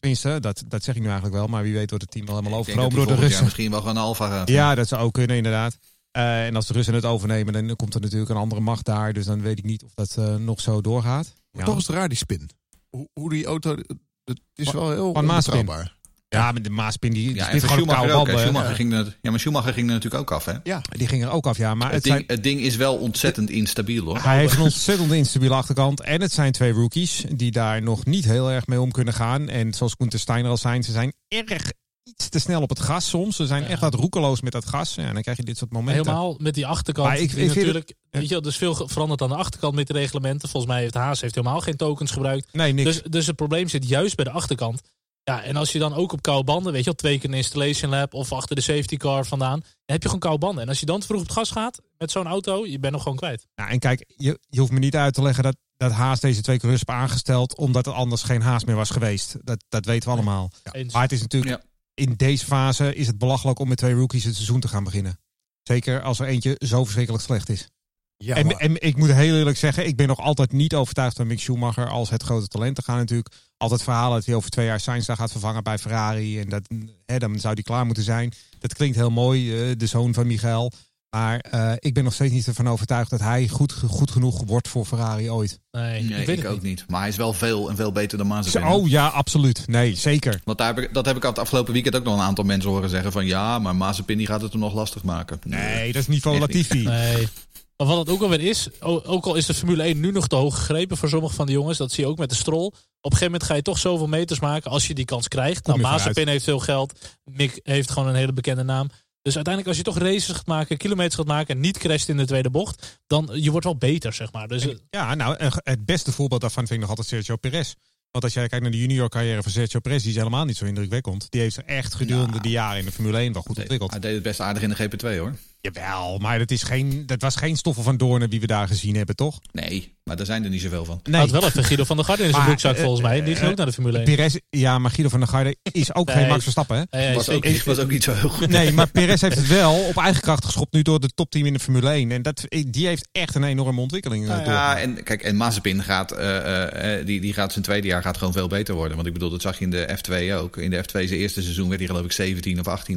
tenminste, dat, dat zeg ik nu eigenlijk wel. Maar wie weet wordt het team wel helemaal overgenomen door de Russen. Misschien wel gewoon een Alfa gaat. Ja, dat zou ook kunnen inderdaad. Uh, en als de Russen het overnemen, dan komt er natuurlijk een andere macht daar. Dus dan weet ik niet of dat uh, nog zo doorgaat. Ja. Toch is het raar, die spin. Hoe, hoe die auto... Het is wel heel Van onbetrouwbaar. Ja, met de Maaspin die, die ja, spint gewoon Schumacher, ook, Schumacher ging er, ja, maar Schumacher ging er natuurlijk ook af, hè? Ja, die ging er ook af, ja. Maar het, het, ding, zijn, het ding is wel ontzettend instabiel, hoor. Hij heeft een ontzettend instabiele achterkant. En het zijn twee rookies die daar nog niet heel erg mee om kunnen gaan. En zoals Gunther Steiner al zijn, ze zijn erg iets te snel op het gas soms. Ze zijn ja. echt wat roekeloos met dat gas. Ja, dan krijg je dit soort momenten. Helemaal met die achterkant. Maar ik, ik vind natuurlijk, het- weet je, er is veel veranderd aan de achterkant met de reglementen. Volgens mij heeft Haas heeft helemaal geen tokens gebruikt. Nee, niks. Dus, dus het probleem zit juist bij de achterkant. Ja, en als je dan ook op koude banden, weet je wel, twee keer een installation lab of achter de safety car vandaan, dan heb je gewoon koude banden. En als je dan te vroeg op het gas gaat met zo'n auto, je bent nog gewoon kwijt. Nou, en kijk, je, je hoeft me niet uit te leggen dat, dat Haas deze twee coureurs heeft aangesteld omdat er anders geen Haas meer was geweest. Dat, dat weten we allemaal. Maar het is natuurlijk, Ja. In deze fase is het belachelijk om met twee rookies het seizoen te gaan beginnen. Zeker als er eentje zo verschrikkelijk slecht is. Ja, en, maar- en ik moet heel eerlijk zeggen, ik ben nog altijd niet overtuigd van Mick Schumacher als het grote talent. Er gaan natuurlijk altijd verhalen dat hij over twee jaar Sainz daar gaat vervangen bij Ferrari. En dat, hè, dan zou hij klaar moeten zijn. Dat klinkt heel mooi, eh, de zoon van Michael. Maar eh, ik ben nog steeds niet ervan overtuigd dat hij goed, goed genoeg wordt voor Ferrari ooit. Nee, Nee, ik weet ik het ook niet. niet. Maar hij is wel veel en veel beter dan Mazepin. Oh ja, absoluut. Nee, zeker. Want daar heb ik, dat heb ik het afgelopen weekend ook nog een aantal mensen horen zeggen van ja, maar Mazepin die gaat het hem nog lastig maken. Nee, dat is niet. Latifi. Nee. Maar wat het ook alweer is, ook al is de Formule 1 nu nog te hoog gegrepen voor sommige van de jongens, dat zie je ook met de strol. Op een gegeven moment ga je toch zoveel meters maken als je die kans krijgt. Kom Nou. Mazepin heeft veel geld, Mick heeft gewoon een hele bekende naam. Dus uiteindelijk als je toch races gaat maken, kilometers gaat maken en niet crasht in de tweede bocht, dan je wordt wel beter, zeg maar. Dus eh, Ja, nou, het beste voorbeeld daarvan vind ik nog altijd Sergio Perez. Want als jij kijkt naar de junior carrière van Sergio Perez, die is helemaal niet zo indrukwekkend. Die heeft zich echt gedurende Ja. die jaren in de Formule 1 wel goed ontwikkeld. Hij deed het best aardig in de GP2 hoor. Jawel, maar dat, is geen, dat was geen stoffen van Doornen wie we daar gezien hebben, toch? Nee, maar daar zijn er niet zoveel van. Nee. Had wel even Guido van der Garde in zijn broekzak uh, volgens mij. Die ging ook naar de Formule 1. Perez, ja, maar Guido van der Garde is ook geen Max Verstappen. Hè? Nee, was, ook, was ook niet zo heel goed. Nee, maar Perez heeft het wel op eigen kracht geschopt nu door de topteam in de Formule 1. En dat, die heeft echt een enorme ontwikkeling. Nou, ja, en kijk, en Mazepin gaat, uh, uh, die, die gaat zijn tweede jaar gaat gewoon veel beter worden. Want ik bedoel, dat zag je in de F2 ook. In de F2 zijn eerste seizoen werd hij geloof ik 17 of 18e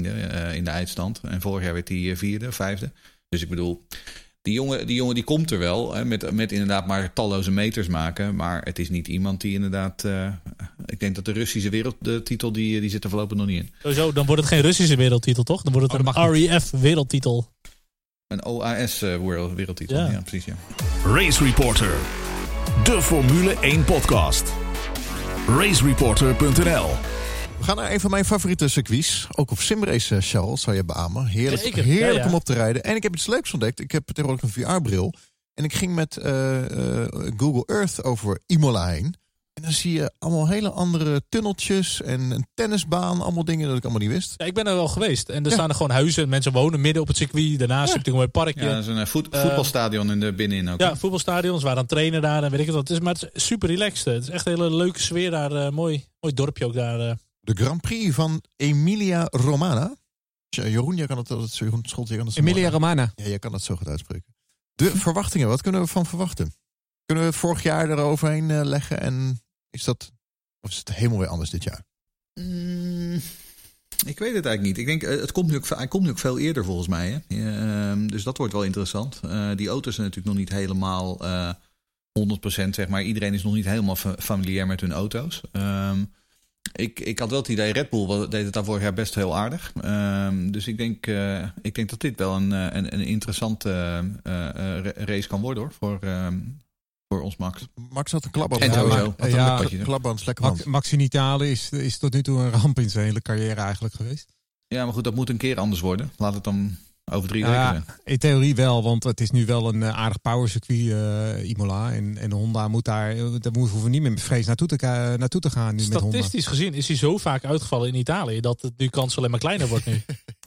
in de eindstand. En vorig jaar werd hij vierde, vijfde. Dus ik bedoel, die jongen, die jongen die komt er wel. Hè, met, met inderdaad maar talloze meters maken. Maar het is niet iemand die inderdaad. Uh, ik denk dat de Russische wereldtitel. Die, die zit er voorlopig nog niet in. Sowieso, dan wordt het geen Russische wereldtitel, toch? Dan wordt het oh, een REF wereldtitel. Een OAS uh, wereldtitel. Ja. ja, precies. Ja. Race Reporter. De Formule 1 podcast. RaceReporter.nl we gaan naar een van mijn favoriete circuits. Ook op simrace, Charles, zou je beamen. Heerlijk, heerlijk om op te rijden. En ik heb iets leuks ontdekt. Ik heb tegenwoordig een VR-bril. En ik ging met uh, uh, Google Earth over Imola heen. En dan zie je allemaal hele andere tunneltjes en een tennisbaan. Allemaal dingen dat ik allemaal niet wist. Ja, ik ben er wel geweest. En er staan er gewoon huizen. Mensen wonen midden op het circuit. Daarnaast ja. heb je een mooi parkje. Ja, zo'n voet, voetbalstadion in de binnenin ook. Ja, voetbalstadions waar dan trainen daar en weet ik wat. Het is, maar het is super relaxed. Het is echt een hele leuke sfeer daar. mooi, mooi dorpje ook daar de Grand Prix van Emilia Romana. Jeroen, jij kan het, dat Jeroen Scholt, jij kan het Emilia Romana. Ja, jij kan het zo goed uitspreken. De verwachtingen, wat kunnen we van verwachten? Kunnen we het vorig jaar eroverheen uh, leggen en is dat, of is het helemaal weer anders dit jaar? Mm, ik weet het eigenlijk niet. Ik denk, eh, het komt nu ook, hij komt nu ook veel eerder volgens mij. Hè? Uh, dus dat wordt wel interessant. Uh, die auto's zijn natuurlijk nog niet helemaal 100% zeg maar. Iedereen is nog niet helemaal familiair met hun auto's. Um, ik, ik had wel het idee, Red Bull deed het daar vorig jaar best heel aardig. Um, dus ik denk, uh, ik denk dat dit wel een, eh, een, een interessante uh, race kan worden hoor, voor, uh, voor ons Max. Max had een klap aan en sowieso. Ja, ja, een klap aan het Max, Max in Italië is, is tot nu toe een ramp in zijn hele carrière eigenlijk geweest. Ja, maar goed, dat moet een keer anders worden. Laat het dan over drie nou weken. Ja, in theorie wel, want het is nu wel een uh, aardig powercircuit, uh, Imola. En, en Honda moet daar, eh, daar hoeven we niet meer met vrees naartoe te, uh, naartoe te gaan. Nu Statistisch gezien is hij zo vaak uitgevallen in Italië dat het nu kans alleen maar kleiner wordt nu. <laughs>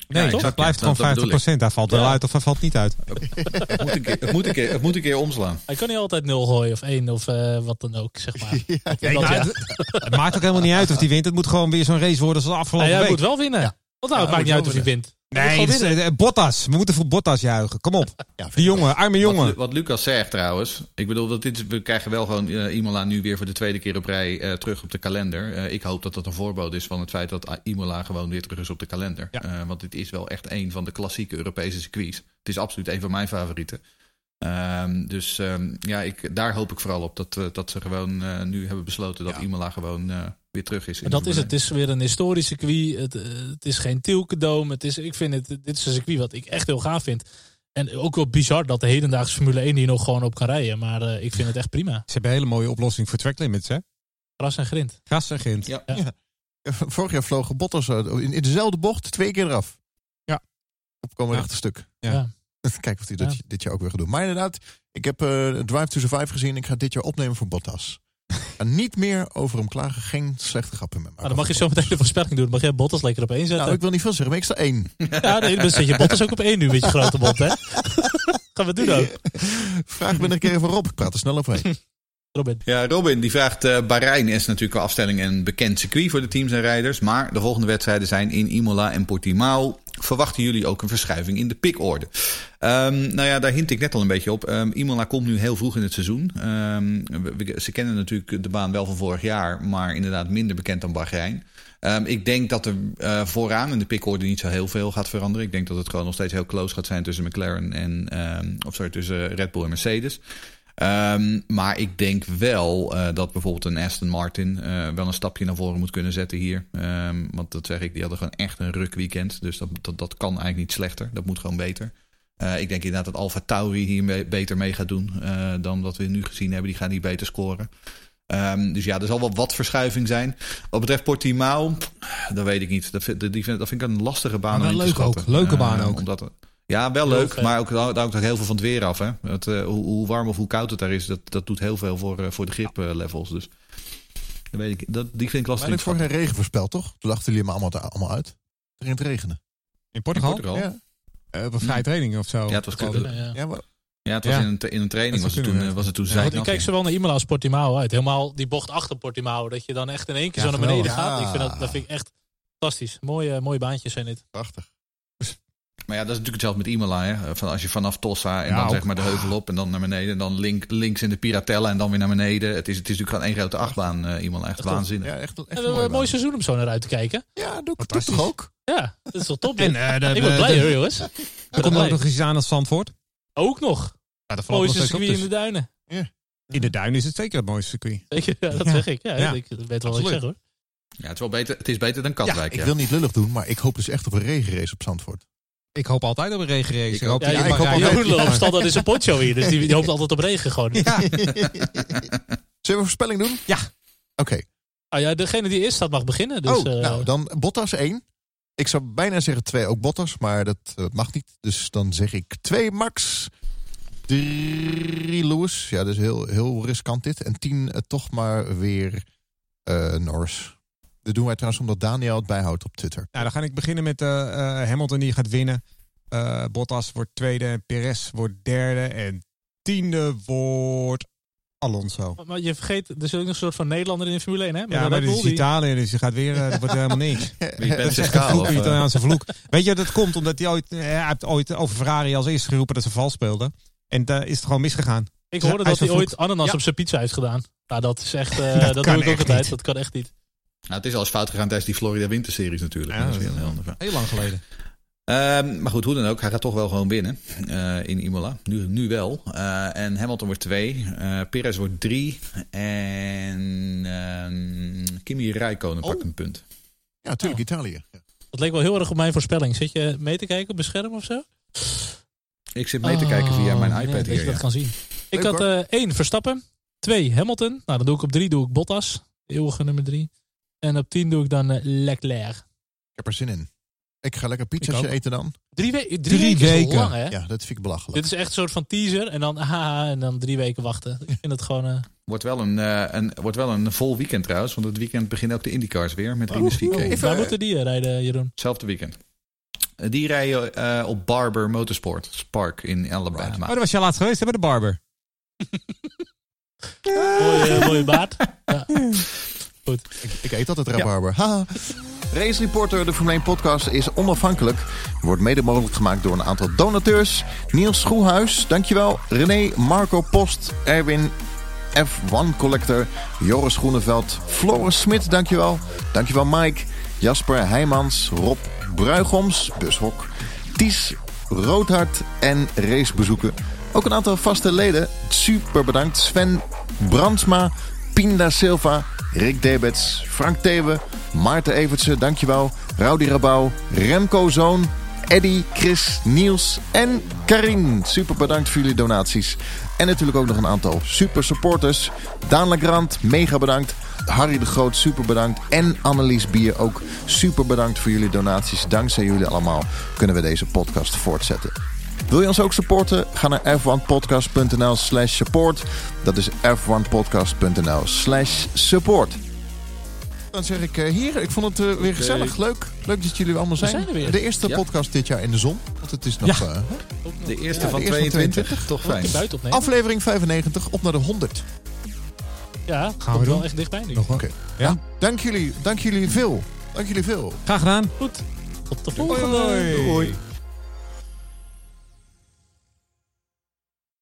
Nee, ja, het blijft gewoon 50%. Daar valt wel uit of dat valt niet uit. het, moet een keer, het, moet een keer, het moet een keer omslaan. Hij kan niet altijd nul gooien of één of uh, wat dan ook, zeg maar. <laughs> Ja, dat, het, maakt ook helemaal niet uit of hij wint. Het moet gewoon weer zo'n race worden zoals de afgelopen week. Hij moet wel winnen. Want nou, het maakt niet uit of hij wint. Nee, is, uh, Bottas. We moeten voor Bottas juichen. Kom op. <laughs> Ja, die jongen, arme jongen. Wat, wat, Lucas zegt trouwens. Ik bedoel, dat dit, we krijgen wel gewoon uh, Imola nu weer voor de tweede keer op rij uh, terug op de kalender. ik hoop dat dat een voorbode is van het feit dat Imola gewoon weer terug is op de kalender. Ja. want dit is wel echt een van de klassieke Europese circuits. Het is absoluut een van mijn favorieten. Um, dus um, ja, ik, daar hoop ik vooral op dat, dat ze gewoon nu hebben besloten dat ja. Imola gewoon weer terug is. En dat is het. Het is weer een historisch circuit. Het, het is geen Tilkedoom. Het is, ik vind het, dit is een circuit wat ik echt heel gaaf vind. En ook wel bizar dat de hedendaagse Formule 1 hier nog gewoon op kan rijden. Maar uh, ik vind het echt prima. Ze hebben een hele mooie oplossing voor track limits, hè? Gras en grind. Gras en grind. Ja. ja. <laughs> Vorig jaar vlogen Bottas in, in dezelfde bocht twee keer eraf. Ja. Opkomen ja. rechte stuk. Ja. <laughs> Kijken of hij dat dit jaar ook weer gaat doen. Maar inderdaad, ik heb uh, Drive to Survive gezien. Ik ga dit jaar opnemen voor Bottas. En niet meer over hem klagen. Geen slechte grappen met me. dan mag je zo meteen de voorspelling doen. mag jij Bottas lekker op één zetten. Nou, ik wil niet veel zeggen, maar ik sta één. Ja, nee, dan zet je Bottas ook op één nu met je grote mond, hè? <laughs> Gaan we doen ook. Vraag me een keer even Rob. Ik praat er snel overheen. Robin. Ja, Robin die vraagt: uh, Bahrein is natuurlijk een afstelling en bekend circuit voor de teams en rijders. Maar de volgende wedstrijden zijn in Imola en Portimao. Verwachten jullie ook een verschuiving in de pickorde? Um, nou ja, daar hint ik net al een beetje op. Um, Imola komt nu heel vroeg in het seizoen. We, ze kennen natuurlijk de baan wel van vorig jaar, maar inderdaad minder bekend dan Bahrein. Ik denk dat er uh, vooraan in de pickorde niet zo heel veel gaat veranderen. Ik denk dat het gewoon nog steeds heel close gaat zijn tussen McLaren en, of sorry, tussen Red Bull en Mercedes. Um, maar ik denk wel uh, dat bijvoorbeeld een Aston Martin uh, wel een stapje naar voren moet kunnen zetten hier. Um, want dat zeg ik, die hadden gewoon echt een ruk weekend. Dus dat, dat, dat kan eigenlijk niet slechter. Dat moet gewoon beter. Uh, ik denk inderdaad dat Alfa Tauri hier mee, beter mee gaat doen dan wat we nu gezien hebben. Die gaan hier beter scoren. Um, dus ja, er zal wel wat verschuiving zijn. Wat betreft Portimao, dat weet ik niet. Dat vind, vind, dat vind ik een lastige baan. Maar leuk ook. Leuke baan ook. Omdat, ja, wel leuk, maar ook, daar hangt ook heel veel van het weer af. Hè? Het, uh, hoe, hoe, warm of hoe koud het daar is, dat, dat doet heel veel voor, uh, voor de griplevels. Dus dat weet ik, dat, die vind ik lastig. Maar ik vorige regen voorspeld, toch? Toen dachten jullie me allemaal, allemaal uit. Er ging het regenen. In Portugal? Ja. op een vrije training of zo. Ja, het was Ja, ja. Ja, maar, Ja, het was Ja. in een, in een training. Was het toen, kunnen, eh, was het toen ja. Zijnat, ik kijk ja. zowel naar Imola als Portimao uit. Helemaal die bocht achter Portimao. Dat je dan echt in één keer Ja, zo naar beneden gaat. Ik vind dat, Ja. dat vind ik echt fantastisch. Mooie, mooie baantjes zijn dit. prachtig. Maar ja, dat is natuurlijk hetzelfde met Imola. Hè. Van als je vanaf Tossa en Ja, dan ook. zeg maar de heuvel op en dan naar beneden. En dan link, links in de Piratella en dan weer naar beneden. Het is, het is natuurlijk gewoon één grote achtbaan, eh Imola. Echt waanzinnig. Ja, echt, echt En, een mooi baan. seizoen om zo naar uit te kijken. Ja, doe ik ik toch ook? Ja, dat is toch top. En eh, de, ik ben de- blij de- hoor, jongens. Er komt ook nog eens aan als Zandvoort. Ook nog. Ja, dat Mooiste circuit in steeds de duinen. Dus in de duin is het zeker het mooiste circuit. Ja, dat Ja. zeg ik. Ja, Ja. Ik weet wel wat ik zeg hoor. Ja, het is wel beter, het is beter dan Ja, Katwijk. ik Ja, wil niet lullig doen, maar ik hoop dus echt op een regenrace op Zandvoort. Ik hoop altijd op een regenrace. Ik hoop Ja, dat je je ik mag hoop altijd- standaard in zijn poncho hier. Dus die, die hoopt altijd op regen gewoon. Ja. <laughs> Zullen we een voorspelling doen? Ja. Oké. Ah, ja, degene die eerst staat mag beginnen. Dus, oh, eh, nou, dan Bottas 1. Ik zou bijna zeggen 2 ook Bottas, maar dat mag niet. Dus dan zeg ik 2 Max, 3 Lewis. Ja, dat is heel, heel riskant dit. En 10 eh, toch maar weer eh Norris. Dat doen wij trouwens omdat Daniel het bijhoudt op Twitter. Nou, dan ga ik beginnen met eh, eh, Hamilton die gaat winnen. Eh, Bottas wordt tweede. Perez wordt derde. En tiende wordt Alonso. Maar- Maar je vergeet, er is ook nog een soort van Nederlander in de Formule 1, hè? Met Ja, maar dit is die- Italië, dus je gaat weer, dat wordt helemaal niks. <laughs> Wie bent Dat is ze echt een vloek? Italiaanse vloek. Weet je, dat komt omdat hij ooit, eh, hij heeft ooit over Ferrari als eerste geroepen dat ze vals speelden. En daar is het gewoon misgegaan. Ik hoorde dat hij ooit ananas Ja. op zijn pizza heeft gedaan. Nou, dat is echt, eh, <laughs> Dat dat, doe ik ook altijd. niet. Dat kan echt niet. Nou, het is al eens fout gegaan tijdens die Florida Winterseries natuurlijk. Ja, dat is weer dat een heel ander verhaal. Heel lang geleden. Ehm, maar goed, hoe dan ook. Hij gaat toch wel gewoon winnen eh, in Imola. Nu, nu wel. Eh, en Hamilton wordt twee. eh Perez wordt drie. En ehm, Kimi Räikkönen Oh. pakt een punt. Ja, natuurlijk Italië. Ja. Dat leek wel heel erg op mijn voorspelling. Zit je mee te kijken op mijn scherm of zo? Ik zit mee te kijken via mijn Oh, iPad nee, dat hier. je dat ja. kan zien. Ik Leuk, had eh één Verstappen. Twee Hamilton. Nou, dan doe ik op drie doe ik Bottas. Eeuwige nummer drie. En op tien doe ik dan eh, Leclerc. Ik heb er zin in. Ik ga lekker pizza's eten dan. Drie, we drie, Drie weken, weken. lang, hè? Ja, dat vind ik belachelijk. Dit is echt een soort van teaser. En dan <laughs> haha, en dan drie weken wachten. Ik vind het gewoon... eh, Wordt, wel een, eh, een, wordt wel een vol weekend trouwens. Want het weekend beginnen ook de IndyCars weer met VK. Even- waar moeten die rijden, Jeroen? Hetzelfde weekend. Die rijden eh, op Barber Motorsport Spark in Alabama. Oh, daar was je laatst geweest bij de barber. <laughs> Mooie, mooie baard. <laughs> Ja. Ik, ik eet altijd rabarber. Haha. Race Reporter, de Formule 1 podcast, is onafhankelijk. Wordt mede mogelijk gemaakt door een aantal donateurs. Niels Schoelhuis, dankjewel. René, Marco Post, Erwin, F1 Collector, Joris Groeneveld, Floris Smit, dankjewel. Dankjewel Mike, Jasper Heijmans, Rob Bruigoms, Bushok, Ties Roodhart en Racebezoeken. Ook een aantal vaste leden. Super bedankt. Sven Brandsma, Pinda Silva, Rick Debets, Frank Thewe, Maarten Evertsen, dankjewel. Rowdy Rabouw, Remco Zoon, Eddy, Chris, Niels en Karin. Super bedankt voor jullie donaties. En natuurlijk ook nog een aantal super supporters. Daan Legrand, mega bedankt. Harry de Groot, super bedankt. En Annelies Bier ook super bedankt voor jullie donaties. Dankzij jullie allemaal kunnen we deze podcast voortzetten. Wil je ons ook supporten? Ga naar f1podcast.nl slash support. Dat is f1podcast.nl slash support. Dan zeg ik eh, hier, ik vond het eh, weer gezellig. Leuk. Leuk dat jullie allemaal zijn. zijn er weer. De eerste Ja. podcast dit jaar in de zon. Want het is nog Ja. eh, De eerste Ja, van de eerste van 22. Toch fijn. aflevering 95 op naar de 100. Ja, Gaan we we wel echt dichtbij nu. Nog. Ja. Dank jullie, dank jullie veel. Dank jullie veel. Graag gedaan. Goed. Tot de volgende. hoi. Doei.